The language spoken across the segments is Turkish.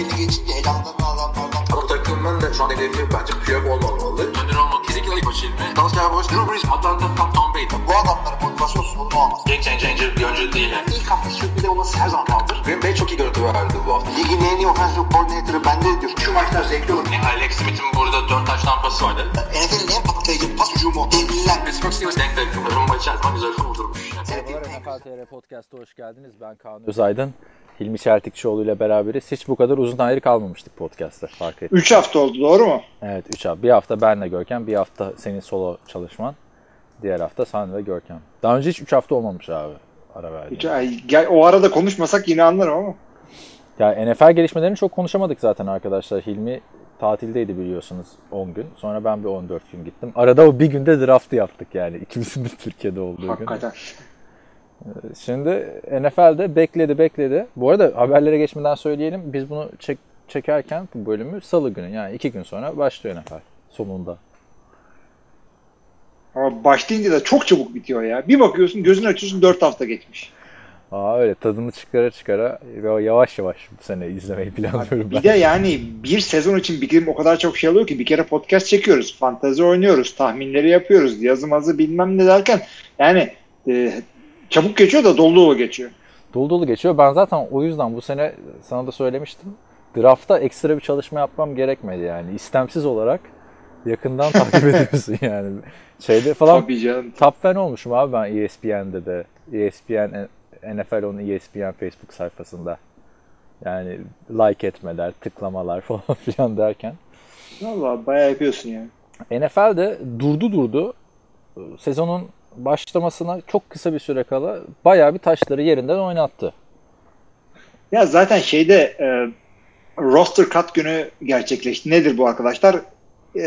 belli geçince elanlarını alanlardan. Ama takımın da şu an hedefi bence Piyok olmamalı. Önder olmak kesinlikle ilk başı ilmi. Dalsya Boş, Drew Brees, Atlanta, Tom, Tom Brady. Bu adamların motivasyon sorunu olmaz. Game changer bir oyuncu değil. Yani. İlk hafta sürpriz olması her zaman kaldır. Green Bay çok iyi görüntü verdi bu hafta. Ligin en iyi offensive coordinator'ı bende diyor. Şu maçlar zevkli olur. Yani Alex Smith'in burada 4 taş tampası vardı. NFL'in en patlayıcı pas hücumu. Devliler. Pittsburgh Steelers denk denk. Rumba içerisinde güzel kurdurmuş. Merhabalar NFL TR Podcast'a hoş geldiniz. Ben Kaan Özaydın. Hilmi Çeltikçioğlu ile beraberiz. Hiç bu kadar uzun ayrı kalmamıştık podcast'ta fark ettim. 3 hafta oldu doğru mu? Evet 3 hafta. Bir hafta benle Görkem, bir hafta senin solo çalışman. Diğer hafta sen ve Görkem. Daha önce hiç 3 hafta olmamış abi ara verdi. Üç ay- gel- o arada konuşmasak yine anlarım ama. Ya NFL gelişmelerini çok konuşamadık zaten arkadaşlar. Hilmi tatildeydi biliyorsunuz 10 gün. Sonra ben bir 14 gün gittim. Arada o bir günde draftı yaptık yani. İkimizin de Türkiye'de olduğu gün. Hakikaten. Şimdi NFL'de bekledi bekledi. Bu arada haberlere geçmeden söyleyelim. Biz bunu çek, çekerken bu bölümü salı günü yani iki gün sonra başlıyor NFL sonunda. Ama başlayınca da çok çabuk bitiyor ya. Bir bakıyorsun gözünü açıyorsun 4 hafta geçmiş. Aa öyle tadını çıkara çıkara ve yavaş yavaş bu sene izlemeyi planlıyorum Bir ben. de yani bir sezon için birim o kadar çok şey alıyor ki bir kere podcast çekiyoruz, fantezi oynuyoruz, tahminleri yapıyoruz, yazımazı bilmem ne derken yani e, çabuk geçiyor da dolu dolu geçiyor. Dolu dolu geçiyor. Ben zaten o yüzden bu sene sana da söylemiştim. Draftta ekstra bir çalışma yapmam gerekmedi yani. İstemsiz olarak yakından takip ediyorsun yani. Şeyde falan Tabii canım. Top fan olmuşum abi ben ESPN'de de. ESPN, NFL onun ESPN Facebook sayfasında. Yani like etmeler, tıklamalar falan filan derken. Valla bayağı yapıyorsun yani. NFL'de durdu durdu. Sezonun başlamasına çok kısa bir süre kala bayağı bir taşları yerinden oynattı. Ya zaten şeyde e, roster cut günü gerçekleşti. Nedir bu arkadaşlar? E,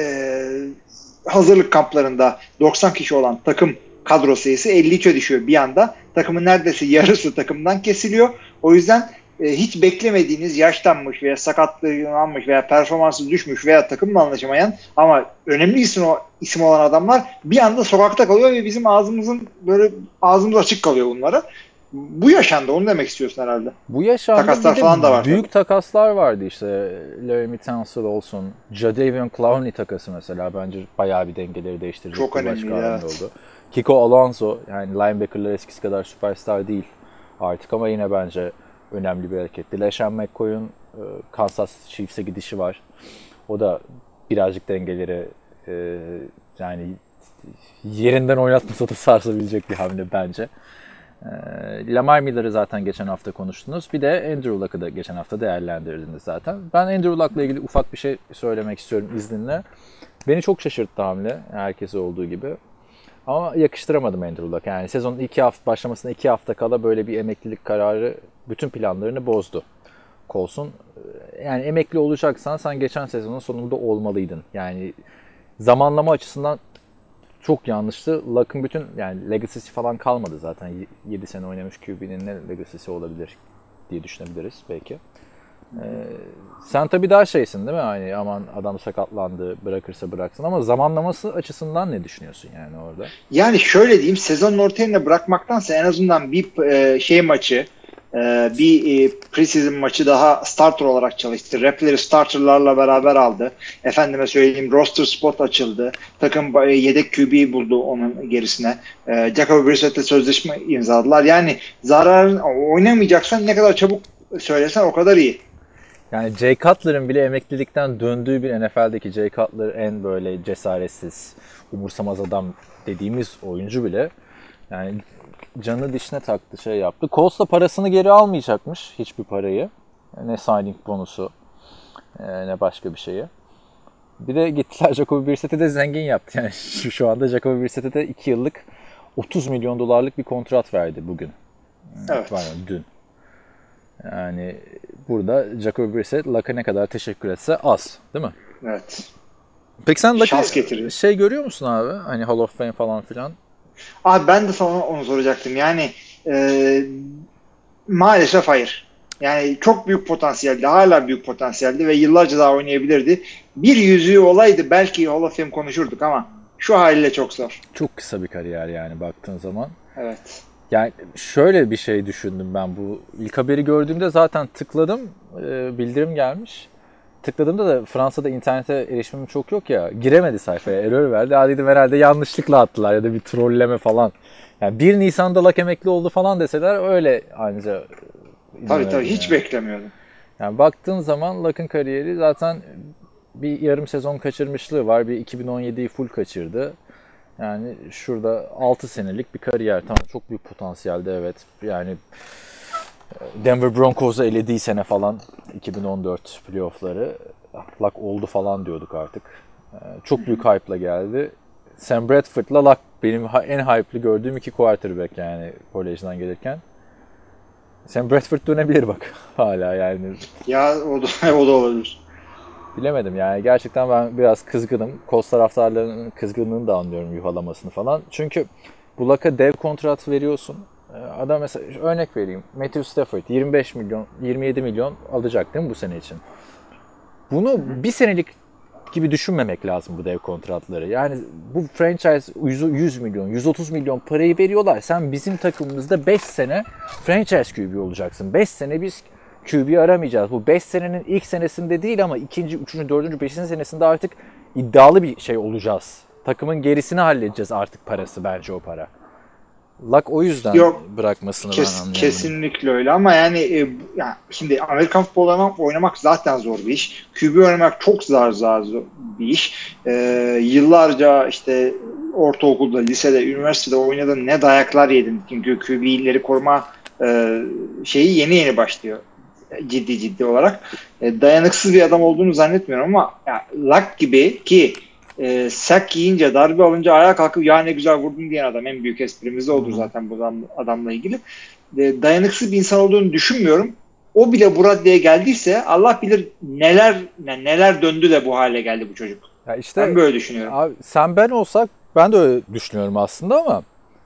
hazırlık kamplarında 90 kişi olan takım kadro sayısı 53'e düşüyor bir anda. Takımın neredeyse yarısı takımdan kesiliyor. O yüzden e, hiç beklemediğiniz yaşlanmış veya sakatlanmış veya performansı düşmüş veya takımla anlaşamayan ama önemli isim, o- isim olan adamlar bir anda sokakta kalıyor ve bizim ağzımızın böyle ağzımız açık kalıyor bunlara. Bu yaşandı onu demek istiyorsun herhalde. Bu yaşamda Takaslar falan da var büyük takaslar vardı işte. Larry Tunsil olsun. Jadavion Clowney takası mesela bence bayağı bir dengeleri değiştirecek Çok hamle evet. oldu. Kiko Alonso yani linebacker'lar eskisi kadar süperstar değil artık ama yine bence önemli bir hareketti. LeSean McCoy'un e, Kansas Chiefs'e gidişi var. O da birazcık dengeleri e, yani yerinden oynatmasa da sarsabilecek bir hamle bence. Ee, Lamar Miller'ı zaten geçen hafta konuştunuz. Bir de Andrew Luck'ı da geçen hafta değerlendirdiniz zaten. Ben Andrew Luck'la ilgili ufak bir şey söylemek istiyorum izninle. Beni çok şaşırttı hamle herkese olduğu gibi. Ama yakıştıramadım Andrew Luck. Yani sezonun iki hafta başlamasına iki hafta kala böyle bir emeklilik kararı bütün planlarını bozdu. Colson. Ee, Yani emekli olacaksan sen geçen sezonun sonunda olmalıydın. Yani zamanlama açısından çok yanlıştı. Luck'ın bütün yani legacy'si falan kalmadı zaten. 7 sene oynamış QB'nin ne legacy'si olabilir diye düşünebiliriz belki. Ee, sen tabii daha şeysin değil mi? Hani aman adam sakatlandı bırakırsa bıraksın ama zamanlaması açısından ne düşünüyorsun yani orada? Yani şöyle diyeyim sezonun orta yerine bırakmaktansa en azından bir e, şey maçı e, bir e, preseason maçı daha starter olarak çalıştı. Rapleri starterlarla beraber aldı. Efendime söyleyeyim roster spot açıldı. Takım e, yedek QB buldu onun gerisine. E, Jacoby Brissett'le sözleşme imzaladılar. Yani zararın oynamayacaksan ne kadar çabuk söylesen o kadar iyi. Yani Jay Cutler'ın bile emeklilikten döndüğü bir NFL'deki Jay Cutler en böyle cesaretsiz, umursamaz adam dediğimiz oyuncu bile yani canı dişine taktı şey yaptı. Colts da parasını geri almayacakmış hiçbir parayı. Ne signing bonusu e, ne başka bir şeyi. Bir de gittiler Jacoby Brissett'i de zengin yaptı. Yani şu, şu anda Jacoby Brissett'e de 2 yıllık 30 milyon dolarlık bir kontrat verdi bugün. Evet. Pardon dün. Yani burada Jacoby Brissett Luck'a ne kadar teşekkür etse az değil mi? Evet. Peki sen Luck'ı şey görüyor musun abi? Hani Hall of Fame falan filan. Abi ben de sana onu soracaktım. Yani e, maalesef hayır. Yani çok büyük potansiyeldi. Hala büyük potansiyeldi ve yıllarca daha oynayabilirdi. Bir yüzüğü olaydı belki Hall of Fame konuşurduk ama şu haliyle çok zor. Çok kısa bir kariyer yani baktığın zaman. Evet. Yani şöyle bir şey düşündüm ben bu. ilk haberi gördüğümde zaten tıkladım. e, bildirim gelmiş. Tıkladığımda da Fransa'da internete erişimim çok yok ya. Giremedi sayfaya. Error verdi. Ha dedim herhalde yanlışlıkla attılar ya da bir trolleme falan. Yani 1 Nisan'da Lak emekli oldu falan deseler öyle anca Tabii tabii yani. hiç beklemiyordum. Yani baktığın zaman Luck'ın kariyeri zaten bir yarım sezon kaçırmışlığı var. Bir 2017'yi full kaçırdı. Yani şurada 6 senelik bir kariyer. Tamam çok büyük potansiyelde evet. Yani e, Denver Broncos'u elediği sene falan 2014 playoff'ları Luck oldu falan diyorduk artık. E, Çok büyük hype'la geldi. Sam Bradford'la Luck benim en hype'lı gördüğüm iki quarterback yani kolejden gelirken. Sam Bradford dönebilir bak hala yani. Ya o da, o da olabilir. Bilemedim yani gerçekten ben biraz kızgınım. Kos taraftarlarının kızgınlığını da anlıyorum yuhalamasını falan. Çünkü bu Luck'a dev kontrat veriyorsun. Ee, Adam mesela örnek vereyim. Matthew Stafford 25 milyon 27 milyon alacak değil mi bu sene için? Bunu bir senelik gibi düşünmemek lazım bu dev kontratları. Yani bu franchise 100, 100 milyon, 130 milyon parayı veriyorlar. Sen bizim takımımızda 5 sene franchise QB olacaksın. 5 sene biz QB aramayacağız. Bu 5 senenin ilk senesinde değil ama ikinci, üçüncü, dördüncü, beşinci senesinde artık iddialı bir şey olacağız. Takımın gerisini halledeceğiz artık parası bence o para. Luck o yüzden Yok, bırakmasını ben Kes, anlayamadım. kesinlikle öyle ama yani e, yani şimdi Amerikan futbolu oynamak, zaten zor bir iş. QB oynamak çok zar zar zor bir iş. E, yıllarca işte ortaokulda, lisede, üniversitede oynadın ne dayaklar yedin. Çünkü QB'leri koruma e, şeyi yeni yeni başlıyor ciddi ciddi olarak. E, dayanıksız bir adam olduğunu zannetmiyorum ama ya, Luck gibi ki e, sak yiyince darbe alınca ayağa kalkıp ya ne güzel vurdun diyen adam en büyük esprimiz oldu zaten bu adam, adamla ilgili. E, dayanıksız bir insan olduğunu düşünmüyorum. O bile bu raddeye geldiyse Allah bilir neler ne- neler döndü de bu hale geldi bu çocuk. Ya işte Ben böyle düşünüyorum. Abi sen ben olsak ben de öyle düşünüyorum aslında ama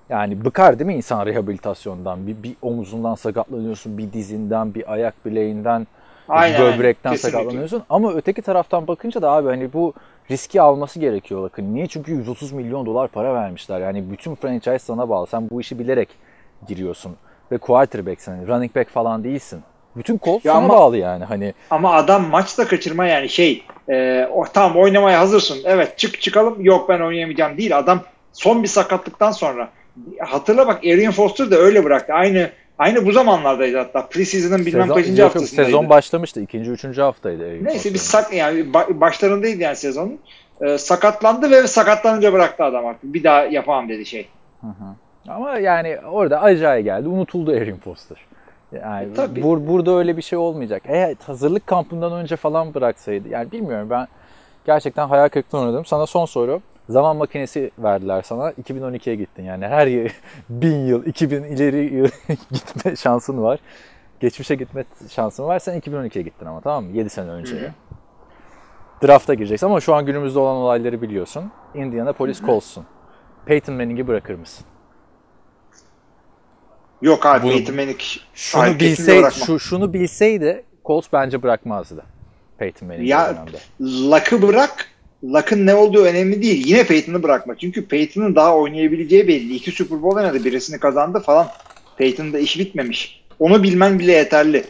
yani bıkar değil mi insan rehabilitasyondan? Bir, bir omuzundan sakatlanıyorsun, bir dizinden, bir ayak bileğinden, Aynen, böbrekten kesinlikle. sakatlanıyorsun. Ama öteki taraftan bakınca da abi hani bu riski alması gerekiyor Luck'ın. Niye? Çünkü 130 milyon dolar para vermişler. Yani bütün franchise sana bağlı. Sen bu işi bilerek giriyorsun. Ve quarterback'sin. Hani running back falan değilsin. Bütün kol Ya sana ama- bağlı yani. Hani Ama adam maçta kaçırma yani şey e, o, tamam oynamaya hazırsın. Evet çık çıkalım. Yok ben oynayamayacağım değil. Adam son bir sakatlıktan sonra hatırla bak Arian Foster da öyle bıraktı. Aynı aynı bu zamanlardaydı hatta. Preseason'ın bilmem sezon, kaçıncı yok, haftasındaydı. sezon başlamıştı. ikinci, üçüncü haftaydı. Eric Neyse Foster'ın. sak yani ba- başlarındaydı yani sezonun. E, sakatlandı ve sakatlanınca bıraktı adam artık. Bir daha yapamam dedi şey. Ama yani orada acayip geldi. Unutuldu Erin Foster. Yani E, tabii. bur- burada öyle bir şey olmayacak. Eğer hazırlık kampından önce falan bıraksaydı. Yani bilmiyorum ben gerçekten hayal kırıklığına uğradım. Sana son soru. Zaman makinesi verdiler sana. 2012'ye gittin. Yani her yıl bin yıl, 2000 ileri yıl gitme şansın var. Geçmişe gitme şansın var. Sen 2012'ye gittin ama tamam mı? 7 sene önceye. Draft'a gireceksin ama şu an günümüzde olan olayları biliyorsun. Indianapolis Colts'un. Peyton Manning'i bırakır mısın? Yok abi Bunu- Peyton Manning Şunu kesinlikle bilseydi, şu, şunu bilseydi Colts bence bırakmazdı. Peyton Manning Ya-. Luck'ı bırak. Luck'ın ne olduğu önemli değil. Yine Peyton'ı bırakma. Çünkü Peyton'ın daha oynayabileceği belli. İki Super Bowl oynadı. Birisini kazandı falan. Peyton'ın da iş bitmemiş. Onu bilmen bile yeterli.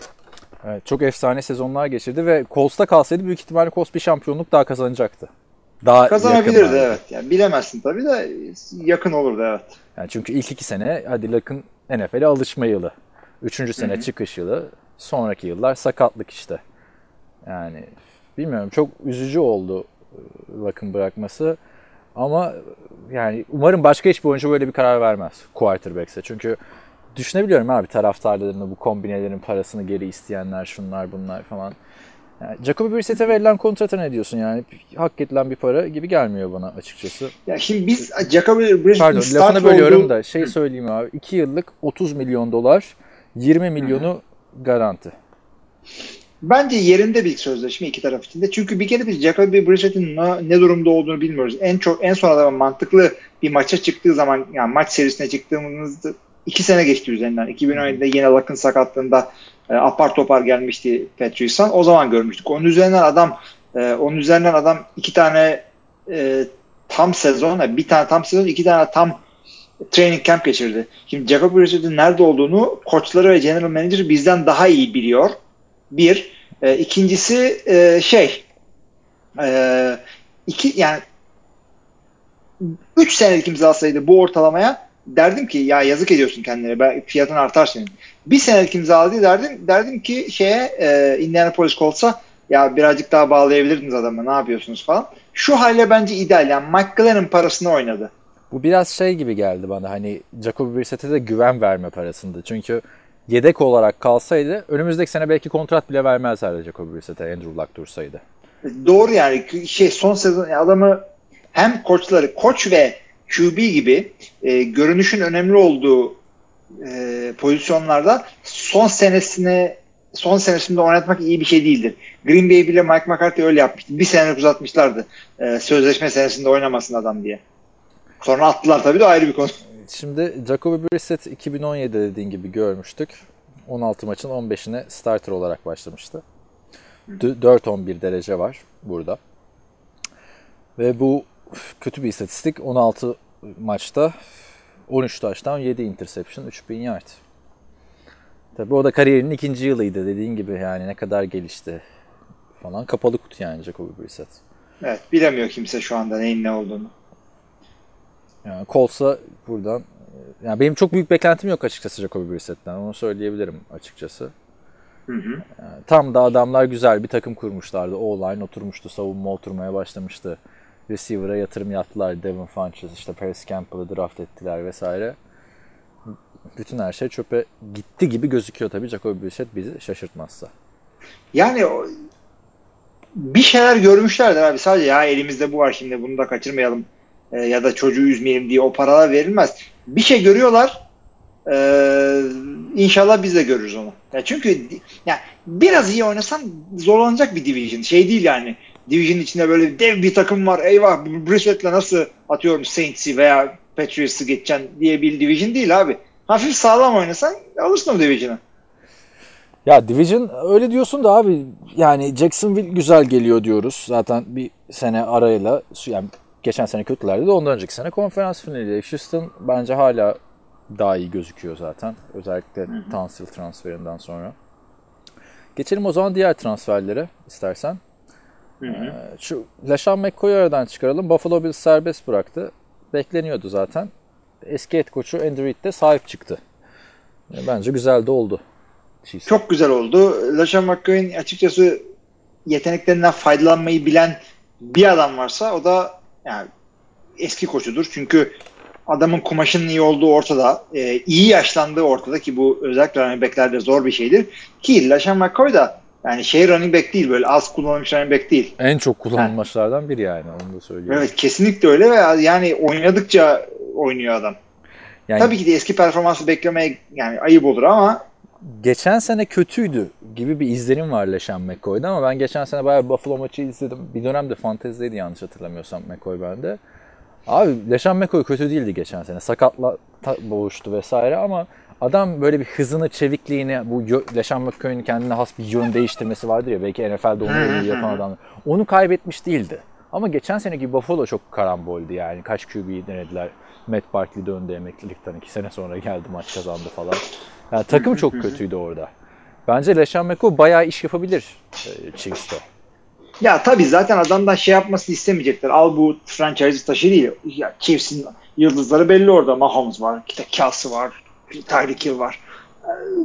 Evet, çok efsane sezonlar geçirdi ve Colts'ta kalsaydı büyük ihtimalle Colts bir şampiyonluk daha kazanacaktı. Daha Kazanabilirdi yakın evet. Yani bilemezsin tabii de yakın olurdu evet. Yani çünkü ilk iki sene hadi Luck'ın NFL'e alışma yılı. Üçüncü sene çıkış yılı. Sonraki yıllar sakatlık işte. Yani bilmiyorum çok üzücü oldu Luck'ın bırakması. Ama yani umarım başka hiçbir oyuncu böyle bir karar vermez quarterback'se. Çünkü düşünebiliyorum abi taraftarlarını bu kombinelerin parasını geri isteyenler şunlar bunlar falan. Yani Jacoby Brissett'e verilen kontrata ne diyorsun yani? Hak edilen bir para gibi gelmiyor bana açıkçası. Ya şimdi biz Jacoby Brissett'in Pardon start lafını bölüyorum olduğu- da şey söyleyeyim abi. 2 yıllık 30 milyon dolar 20 milyonu garanti. Bence yerinde bir sözleşme iki taraf için de. Çünkü bir kere biz Jacoby Brissett'in ne, ne durumda olduğunu bilmiyoruz. En çok en son adam mantıklı bir maça çıktığı zaman yani maç serisine çıktığımızda iki sene geçti üzerinden. 2017'de yine Luck'ın sakatlığında e, apar topar gelmişti Patriots'tan. O zaman görmüştük. Onun üzerinden adam e, onun üzerinden adam iki tane e, tam sezon, bir tane tam sezon, iki tane tam training camp geçirdi. Şimdi Jacob Brissett'in nerede olduğunu koçları ve general manager bizden daha iyi biliyor. Bir. E, ikincisi e, şey e, iki yani 3 senelik imzalasaydı bu ortalamaya derdim ki ya yazık ediyorsun kendine ben, fiyatın artar senin. Bir senelik imzaladı derdim derdim ki şeye e, Indianapolis Colts'a ya birazcık daha bağlayabilirdiniz adamı ne yapıyorsunuz falan. Şu hale bence ideal yani Glenn'in parasını oynadı. Bu biraz şey gibi geldi bana hani Jacoby Brissett'e de güven verme parasında. Çünkü yedek olarak kalsaydı önümüzdeki sene belki kontrat bile vermezlerdi Jacoby Brissett'e Andrew Luck dursaydı. Doğru yani şey son sezon adamı hem koçları koç ve QB gibi e, görünüşün önemli olduğu e, pozisyonlarda son senesini son senesinde oynatmak iyi bir şey değildir. Green Bay bile Mike McCarthy öyle yapmıştı. Bir senelik uzatmışlardı. E, sözleşme senesinde oynamasın adam diye. Sonra attılar tabii de ayrı bir konu. Şimdi Jacoby Brissett 2017 dediğin gibi görmüştük. 16 maçın 15'ine starter olarak başlamıştı. 4-11 derece var burada. Ve bu kötü bir istatistik. 16 maçta 13 taştan 7 interception, 3000 yard. Tabi o da kariyerinin ikinci yılıydı dediğin gibi yani ne kadar gelişti falan. Kapalı kutu yani Jacoby Brissett. Evet bilemiyor kimse şu anda neyin ne olduğunu. Yani Colts'a buradan yani benim çok büyük beklentim yok açıkçası Jacoby Brissett'ten. Onu söyleyebilirim açıkçası. Hı hı. Yani tam da adamlar güzel bir takım kurmuşlardı. O-line oturmuştu, savunma oturmaya başlamıştı. Receiver'a yatırım yaptılar. Devin Funches, işte Paris Campbell'ı draft ettiler vesaire. Bütün her şey çöpe gitti gibi gözüküyor tabii Jacoby Brissett bizi şaşırtmazsa. Yani bir şeyler görmüşlerdir abi. Sadece ya elimizde bu var şimdi bunu da kaçırmayalım e, ya da çocuğu üzmeyelim diye o paralar verilmez. Bir şey görüyorlar. E, inşallah biz de görürüz onu. Ya çünkü ya biraz iyi oynasan zorlanacak bir division. Şey değil yani. Division içinde böyle dev bir takım var. Eyvah Brissett'le nasıl atıyorum Saints'i veya Patriots'ı geçeceksin diye bir division değil abi. Hafif sağlam oynasan alırsın o division'ı. Ya Division öyle diyorsun da abi yani Jacksonville güzel geliyor diyoruz. Zaten bir sene arayla yani geçen sene kötülerdi de ondan önceki sene konferans finali. Houston bence hala daha iyi gözüküyor zaten. Özellikle Tansil transferinden sonra. Geçelim o zaman diğer transferlere istersen. Hı hı. Ee, şu LaShawn McCoy'u aradan çıkaralım. Buffalo Bills serbest bıraktı. Bekleniyordu zaten. Eski et koçu Andy Reid de sahip çıktı. Bence güzel de oldu. Chiefs. Çok güzel oldu. LaShawn McCoy'un açıkçası yeteneklerinden faydalanmayı bilen bir adam varsa o da yani eski koçudur. Çünkü adamın kumaşının iyi olduğu ortada. E, iyi yaşlandığı ortada ki bu özellikle running backlerde zor bir şeydir. Ki LaShawn McCoy da yani şey running back değil böyle az kullanılmış running back değil. En çok kullanılmışlardan biri yani onu da söylüyorum. Evet kesinlikle öyle ve yani oynadıkça oynuyor adam. Yani, Tabii ki de eski performansı beklemeye yani ayıp olur ama geçen sene kötüydü gibi bir izlenim var Leşan McCoy'da ama ben geçen sene bayağı Buffalo maçı izledim. Bir dönemde fantezideydi yanlış hatırlamıyorsam McCoy bende. Abi Leşan McCoy kötü değildi geçen sene. Sakatla boğuştu vesaire ama adam böyle bir hızını, çevikliğini, bu Leşan McCoy'un kendine has bir yön değiştirmesi vardır ya belki NFL'de onu yapan adam. Onu kaybetmiş değildi. Ama geçen seneki Buffalo çok karamboldu yani. Kaç QB'yi denediler. Matt Barkley döndü emeklilikten iki sene sonra geldi maç kazandı falan. Yani takım çok kötüydü orada. Bence LeSean McCoy bayağı iş yapabilir e, Chiefs'te. Ya tabii zaten adamdan şey yapmasını istemeyecekler. Al bu franchise'ı taşı değil. Ya Chiefs'in yıldızları belli orada. Mahomes var, işte Kelsey var, Tyreek Hill var.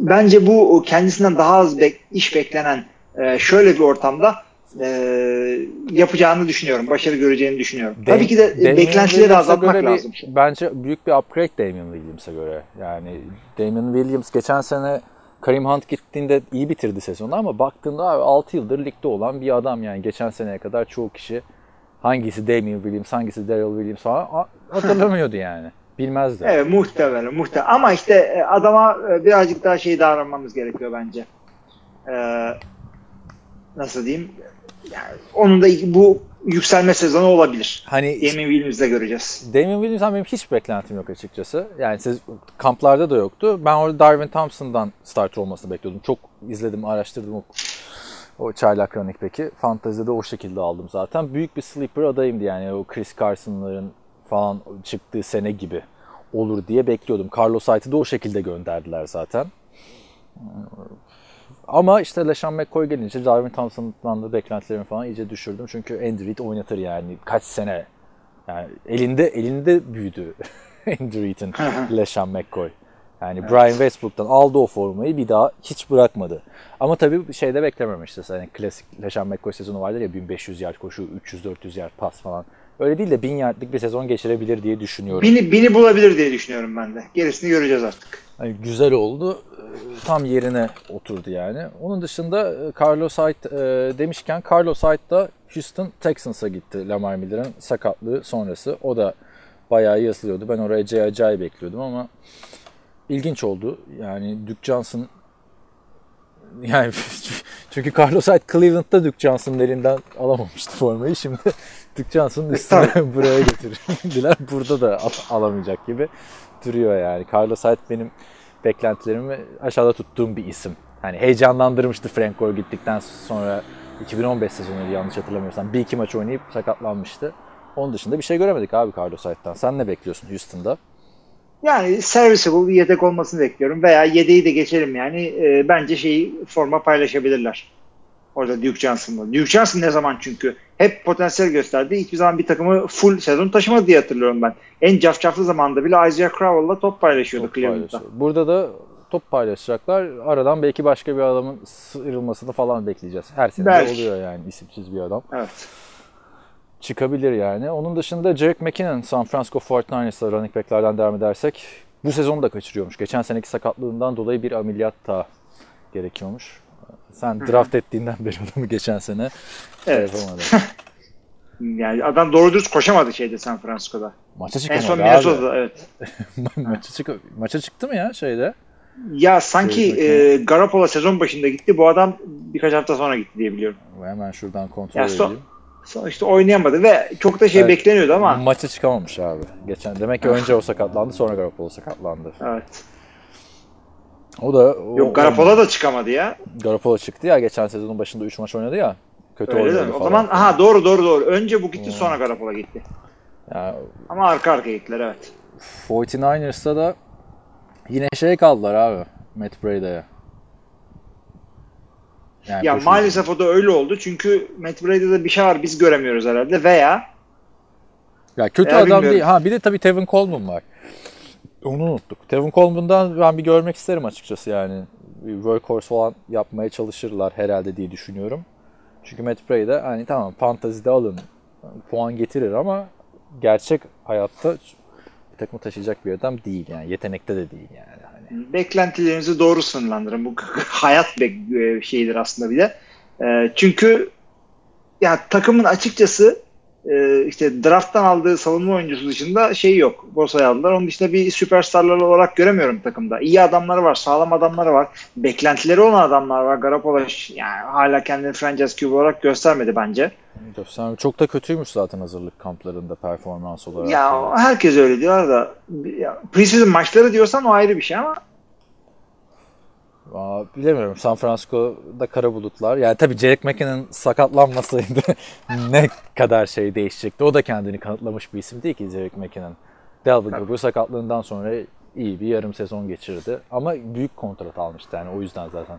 Bence bu kendisinden daha az bek, iş beklenen e, şöyle bir ortamda e, yapacağını düşünüyorum. Başarı göreceğini düşünüyorum. De, Tabii ki de Damien beklentileri azaltmak lazım. Bir, bence büyük bir upgrade Damian Williams'a göre. Yani Damian Williams geçen sene Karim Hunt gittiğinde iyi bitirdi sezonu ama baktığında abi 6 yıldır ligde olan bir adam yani geçen seneye kadar çoğu kişi hangisi Damian Williams, hangisi Daryl Williams falan hatırlamıyordu yani. Bilmezdi. Evet muhtemelen muhtemelen. Ama işte e, adama e, birazcık daha şey davranmamız gerekiyor bence. Ee, nasıl diyeyim? Yani onun da bu yükselme sezonu olabilir. Hani Damien Williams'da göreceğiz. Damien Williams'dan benim hiç beklentim yok açıkçası. Yani siz kamplarda da yoktu. Ben orada Darwin Thompson'dan starter olmasını bekliyordum. Çok izledim, araştırdım o, o çaylak running peki. Fantezide o şekilde aldım zaten. Büyük bir sleeper adayımdı yani o Chris Carson'ların falan çıktığı sene gibi. olur diye bekliyordum. Carlos Hyde'ı da o şekilde gönderdiler zaten. Ama işte LeSean McCoy gelince Darwin Thompson'dan da beklentilerimi falan iyice düşürdüm. Çünkü Andy Reid oynatır yani kaç sene. Yani elinde elinde büyüdü Andy Reid'in LeSean McCoy. Yani evet. Brian Westbrook'tan aldı o formayı bir daha hiç bırakmadı. Ama tabii şeyde beklememişti. Yani klasik LeSean McCoy sezonu vardır ya 1500 yard koşu, 300-400 yard pas falan. Öyle değil de 1000 yardlık bir sezon geçirebilir diye düşünüyorum. Bini, bini bulabilir diye düşünüyorum ben de. Gerisini göreceğiz artık. Yani güzel oldu. Tam yerine oturdu yani. Onun dışında e, Carlos Hyde e, demişken Carlos Hyde da Houston Texans'a gitti Lamar Miller'ın sakatlığı sonrası. O da bayağı yazılıyordu. Ben oraya Jay Ajay bekliyordum ama ilginç oldu. Yani Duke Johnson yani çünkü Carlos Hyde Cleveland'da Duke Johnson'ın elinden alamamıştı formayı. Şimdi Duke Johnson'ın üstüne buraya getirdiler. Burada da alamayacak gibi duruyor yani. Carlos Hyde benim beklentilerimi aşağıda tuttuğum bir isim. Hani heyecanlandırmıştı Frank Gore gittikten sonra 2015 sezonuydu yanlış hatırlamıyorsam. Bir iki maç oynayıp sakatlanmıştı. Onun dışında bir şey göremedik abi Carlos Hyde'dan. Sen ne bekliyorsun Houston'da? Yani serviceable bir yedek olmasını bekliyorum. Veya yedeği de geçelim yani. E, bence şeyi forma paylaşabilirler. Orada Duke Johnson'la. Duke Johnson ne zaman çünkü hep potansiyel gösterdi. Hiçbir zaman bir takımı full sezon taşımadı diye hatırlıyorum ben. En cafcaflı zamanda bile Isaiah Crowell'la top paylaşıyordu top Cleveland'da. Burada da top paylaşacaklar. Aradan belki başka bir adamın sıyrılmasını falan bekleyeceğiz. Her sene belki. oluyor yani isimsiz bir adam. Evet. Çıkabilir yani. Onun dışında Jerick McKinnon San Francisco 49ers'la running back'lerden devam edersek bu sezonu da kaçırıyormuş. Geçen seneki sakatlığından dolayı bir ameliyat daha gerekiyormuş. Sen draft ettiğinden beri adamı geçen sene şey evet. yani adam doğru dürüst koşamadı şeyde San Francisco'da. Maça çıkamadı En son Minnesota'da evet. maça, çık maça çıktı mı ya şeyde? Ya sanki şey, e, Garoppolo sezon başında gitti. Bu adam birkaç hafta sonra gitti diye biliyorum. Hemen şuradan kontrol ya son, edeyim. Son işte oynayamadı ve çok da şey evet, bekleniyordu ama. Maça çıkamamış abi. Geçen demek ki önce o sakatlandı sonra Garoppolo sakatlandı. Evet. O da o, Yok Garoppolo da çıkamadı ya. Garoppolo çıktı ya geçen sezonun başında 3 maç oynadı ya. Kötü Öyle oynadı O zaman aha doğru doğru doğru. Önce bu gitti hmm. sonra Garoppolo gitti. Ya, Ama arka arkaya gittiler evet. 49ers'ta da yine şey kaldılar abi. Matt Brada'ya. Yani ya maalesef o da öyle oldu. Çünkü Matt Brada'da bir şey var biz göremiyoruz herhalde veya ya kötü adam bilmiyorum. değil. Ha bir de tabii Tevin Coleman var. Onu unuttuk. Tevin Coleman'dan ben bir görmek isterim açıkçası yani. Bir workhorse falan yapmaya çalışırlar herhalde diye düşünüyorum. Çünkü Matt Brady hani tamam fantazide alın puan getirir ama gerçek hayatta bir takımı taşıyacak bir adam değil yani. Yetenekte de değil yani. Hani. Beklentilerinizi doğru sınırlandırın. Bu hayat bir şeydir aslında bir de. Ee, çünkü ya takımın açıkçası e, işte drafttan aldığı savunma oyuncusu dışında şey yok. Borsa'ya aldılar. Onun dışında bir süperstarlar olarak göremiyorum takımda. İyi adamları var, sağlam adamları var. Beklentileri olan adamlar var. Garoppolo yani hala kendini franchise QB olarak göstermedi bence. Göstermedi. Çok da kötüymüş zaten hazırlık kamplarında performans olarak. Ya herkes öyle diyor da preseason maçları diyorsan o ayrı bir şey ama Aa, bilemiyorum. San Francisco'da kara bulutlar. Yani tabii Jerick McKinnon sakatlanmasaydı ne kadar şey değişecekti. O da kendini kanıtlamış bir isim değil ki Jerick McKinnon. Delvin bu sakatlığından sonra iyi bir yarım sezon geçirdi. Ama büyük kontrat almıştı yani o yüzden zaten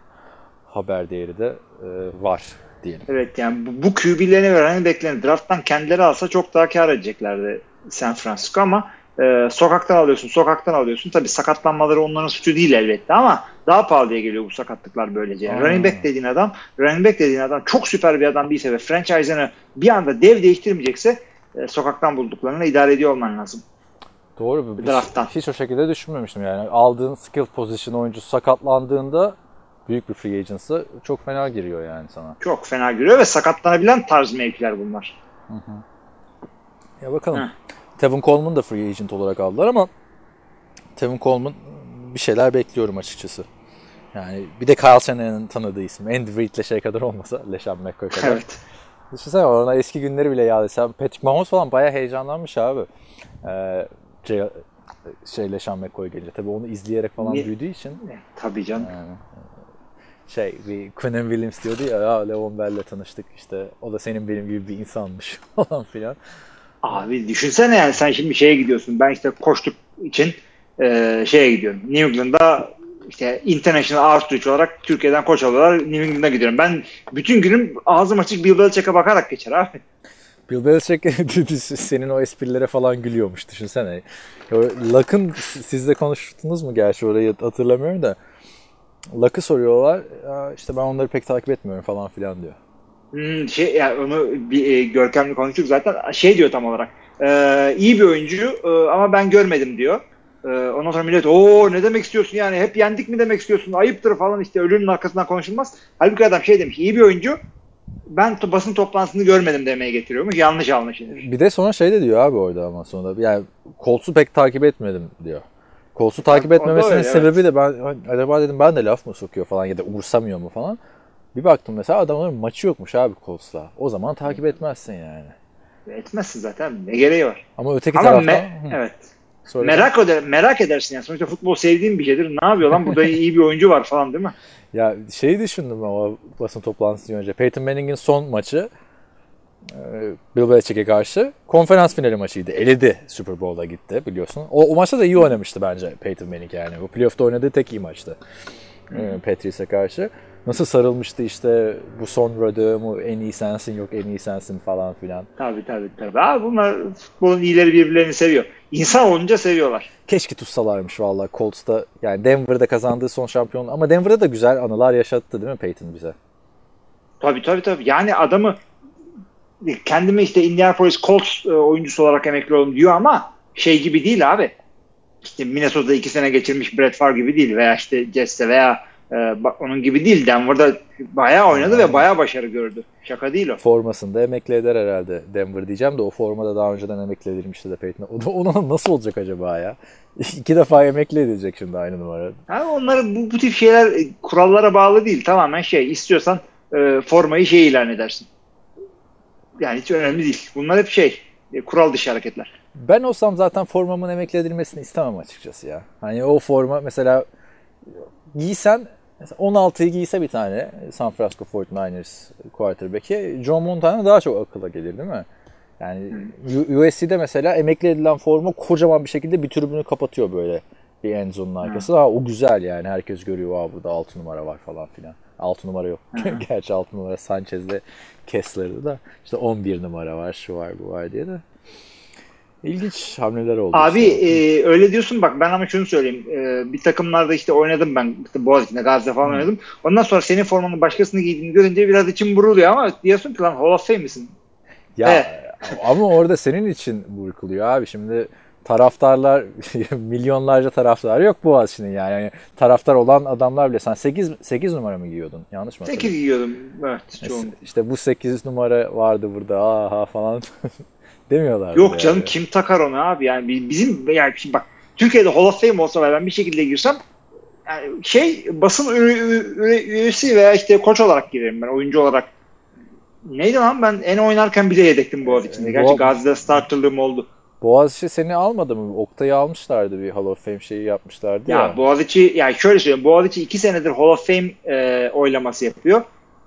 haber değeri de e, var diyelim. Evet yani bu, bu QB'lerine göre hani beklenir. Draft'tan kendileri alsa çok daha kar edeceklerdi San Francisco ama e, sokaktan alıyorsun, sokaktan alıyorsun. Tabii sakatlanmaları onların suçu değil elbette ama daha pahalıya geliyor bu sakatlıklar böylece. Yani running back dediğin adam, running back dediğin adam çok süper bir adam değilse ve franchise'ını bir anda dev değiştirmeyecekse e, sokaktan bulduklarını idare ediyor olman lazım. Doğru. Bir drafttan. Hiç o şekilde düşünmemiştim yani. Aldığın skill position oyuncusu sakatlandığında büyük bir free agency çok fena giriyor yani sana. Çok fena giriyor ve sakatlanabilen tarz mevkiler bunlar. Hı hı. Ya bakalım. Hı. Tevin Coleman da free agent olarak aldılar ama Tevin Coleman bir şeyler bekliyorum açıkçası. Yani bir de Kyle Shanahan'ın tanıdığı isim. Andy Reid'le şey kadar olmasa LeSean McCoy kadar. Evet. Düşünsene ona eski günleri bile yad etsem. Patrick Mahomes falan bayağı heyecanlanmış abi. Ee, şey, şey LeSean McCoy gelince. Tabii onu izleyerek falan Niye? büyüdüğü için. Tabii canım. Yani, şey bir Quinn Williams diyordu ya, ya Le'Veon Bell'le tanıştık işte o da senin benim gibi bir insanmış falan filan. Abi düşünsene yani sen şimdi şeye gidiyorsun. Ben işte koştuk için e, şeye gidiyorum. New England'a işte International Outreach olarak Türkiye'den koç alıyorlar. New England'a gidiyorum. Ben bütün günüm ağzım açık Bill Belichick'e bakarak geçer abi. Bill Belichick senin o esprilere falan gülüyormuş düşünsene. Luck'ın sizle konuştunuz mu gerçi orayı hatırlamıyorum da. Luck'ı soruyorlar. işte ben onları pek takip etmiyorum falan filan diyor. Hmm, şey yani onu bir e, Görkem'le konuştuk zaten. Şey diyor tam olarak. E, iyi bir oyuncu e, ama ben görmedim diyor. E, ondan sonra millet o ne demek istiyorsun yani hep yendik mi demek istiyorsun ayıptır falan işte ölünün arkasından konuşulmaz. Halbuki adam şey demiş iyi bir oyuncu ben to- basın toplantısını görmedim demeye getiriyormuş. Yanlış anlaşılır. Bir de sonra şey de diyor abi orada ama sonra yani Colts'u pek takip etmedim diyor. Colts'u takip o etmemesinin öyle, sebebi de ben acaba dedim ben de laf mı sokuyor falan ya da umursamıyor mu falan. Bir baktım mesela adamların maçı yokmuş abi Colts'la. O zaman takip etmezsin yani. Etmezsin zaten. Ne gereği var? Ama öteki Ama taraftan me- Hı, evet. Söyle. Merak eder, merak edersin yani. Sonuçta futbol sevdiğim bir şeydir. Ne yapıyor lan? Burada iyi bir oyuncu var falan değil mi? Ya şeyi düşündüm ama basın toplantısı önce. Peyton Manning'in son maçı e, Bill Belichick'e karşı konferans finali maçıydı. Eledi Super Bowl'a gitti biliyorsun. O, o maçta da iyi oynamıştı bence Peyton Manning yani. Bu playoff'ta oynadığı tek iyi maçtı. E, Patrice'e karşı. Nasıl sarılmıştı işte bu son radyomu en iyi sensin yok en iyi sensin falan filan. Tabii tabii tabii. Abi bunlar futbolun iyileri birbirlerini seviyor. İnsan olunca seviyorlar. Keşke tutsalarmış valla Colts'ta. Yani Denver'da kazandığı son şampiyon. Ama Denver'da da güzel anılar yaşattı değil mi Peyton bize? Tabii tabii tabii. Yani adamı kendime işte Indianapolis Colts e, oyuncusu olarak emekli oldum diyor ama şey gibi değil abi. İşte Minnesota'da iki sene geçirmiş Brett Favre gibi değil veya işte Jets'te veya e, ba- onun gibi değil. Denver'da bayağı oynadı ve bayağı başarı gördü. Şaka değil o. Formasını da emekli eder herhalde Denver diyeceğim de o formada daha önceden emekli edilmişti de Peyton. O da ona nasıl olacak acaba ya? İki defa emekli edilecek şimdi aynı numara. Ha, onları bu, bu tip şeyler e, kurallara bağlı değil. Tamamen şey istiyorsan e, formayı şey ilan edersin. Yani hiç önemli değil. Bunlar hep şey e, kural dışı hareketler. Ben olsam zaten formamın emekli edilmesini istemem açıkçası ya. Hani o forma mesela giysen mesela 16'yı giyse bir tane San Francisco 49ers quarterback'i John Montana daha çok akıla gelir değil mi? Yani USC'de mesela emekli edilen forma kocaman bir şekilde bir tribünü kapatıyor böyle bir end zone'un arkası. Ha, o güzel yani herkes görüyor Aa, burada 6 numara var falan filan. 6 numara yok. Gerçi 6 numara Sanchez'de Kessler'dı da işte 11 numara var şu var bu var diye de. İlginç hamleler oldu. Abi işte. e, öyle diyorsun bak ben ama şunu söyleyeyim. E, bir takımlarda işte oynadım ben. İşte Boğaziçi'nde Gazi'de falan oynadım. Ondan sonra senin formanı başkasını giydiğini görünce biraz içim buruluyor ama diyorsun ki lan Hall of Fame misin? Ya Evet. ama orada senin için burkuluyor abi. Şimdi taraftarlar milyonlarca taraftar yok Boğaziçi'nin yani. yani. Taraftar olan adamlar bile sen 8 8 numara mı giyiyordun? Yanlış mı 8 hatırlıyorum? giyiyordum. Evet İşte- çoğunlukla. İşte bu 8 numara vardı burada aha falan demiyorlar. Yok canım kim takar onu abi yani bi- bizim yani şimdi bak Türkiye'de Hall of Fame olsa ben bir şekilde girsem yani şey basın üyesi veya işte koç olarak girerim ben oyuncu olarak. Neydi lan ben en oynarken bile yedektim Boğaziçi'nde. Gerçi Boğa- Gazi'de starterlığım oldu. Boğaziçi seni almadı mı? Oktay'ı almışlardı bir Hall of Fame şeyi yapmışlardı ya. Ya Boğaziçi yani şöyle söyleyeyim Boğaziçi iki senedir Hall of Fame e, oylaması yapıyor.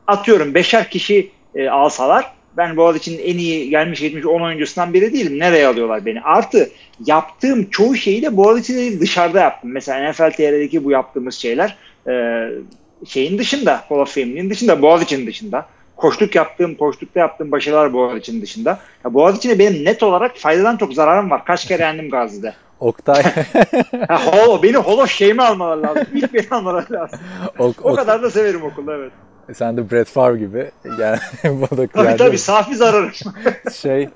Atıyorum beşer kişi e, alsalar ben Boğaziçi'nin en iyi gelmiş geçmiş 10 oyuncusundan biri değilim. Nereye alıyorlar beni? Artı yaptığım çoğu şeyi de Boğaziçi'de değil, dışarıda yaptım. Mesela NFL TR'deki bu yaptığımız şeyler e, şeyin dışında Hall of Fame'nin dışında Boğaziçi'nin dışında. Koşluk yaptığım, koşlukta yaptığım başarılar Boğaziçi'nin dışında. Ya Boğaziçi'ne benim net olarak faydadan çok zararım var. Kaç kere yendim Gazi'de. Oktay Ha, holo, beni holo şeyimi almaları lazım. İlk beni almaları lazım. Ok- O Ok- kadar da severim okulda evet. Sen de Brett Favre gibi yani bu da Tabii tabii safi zararım. şey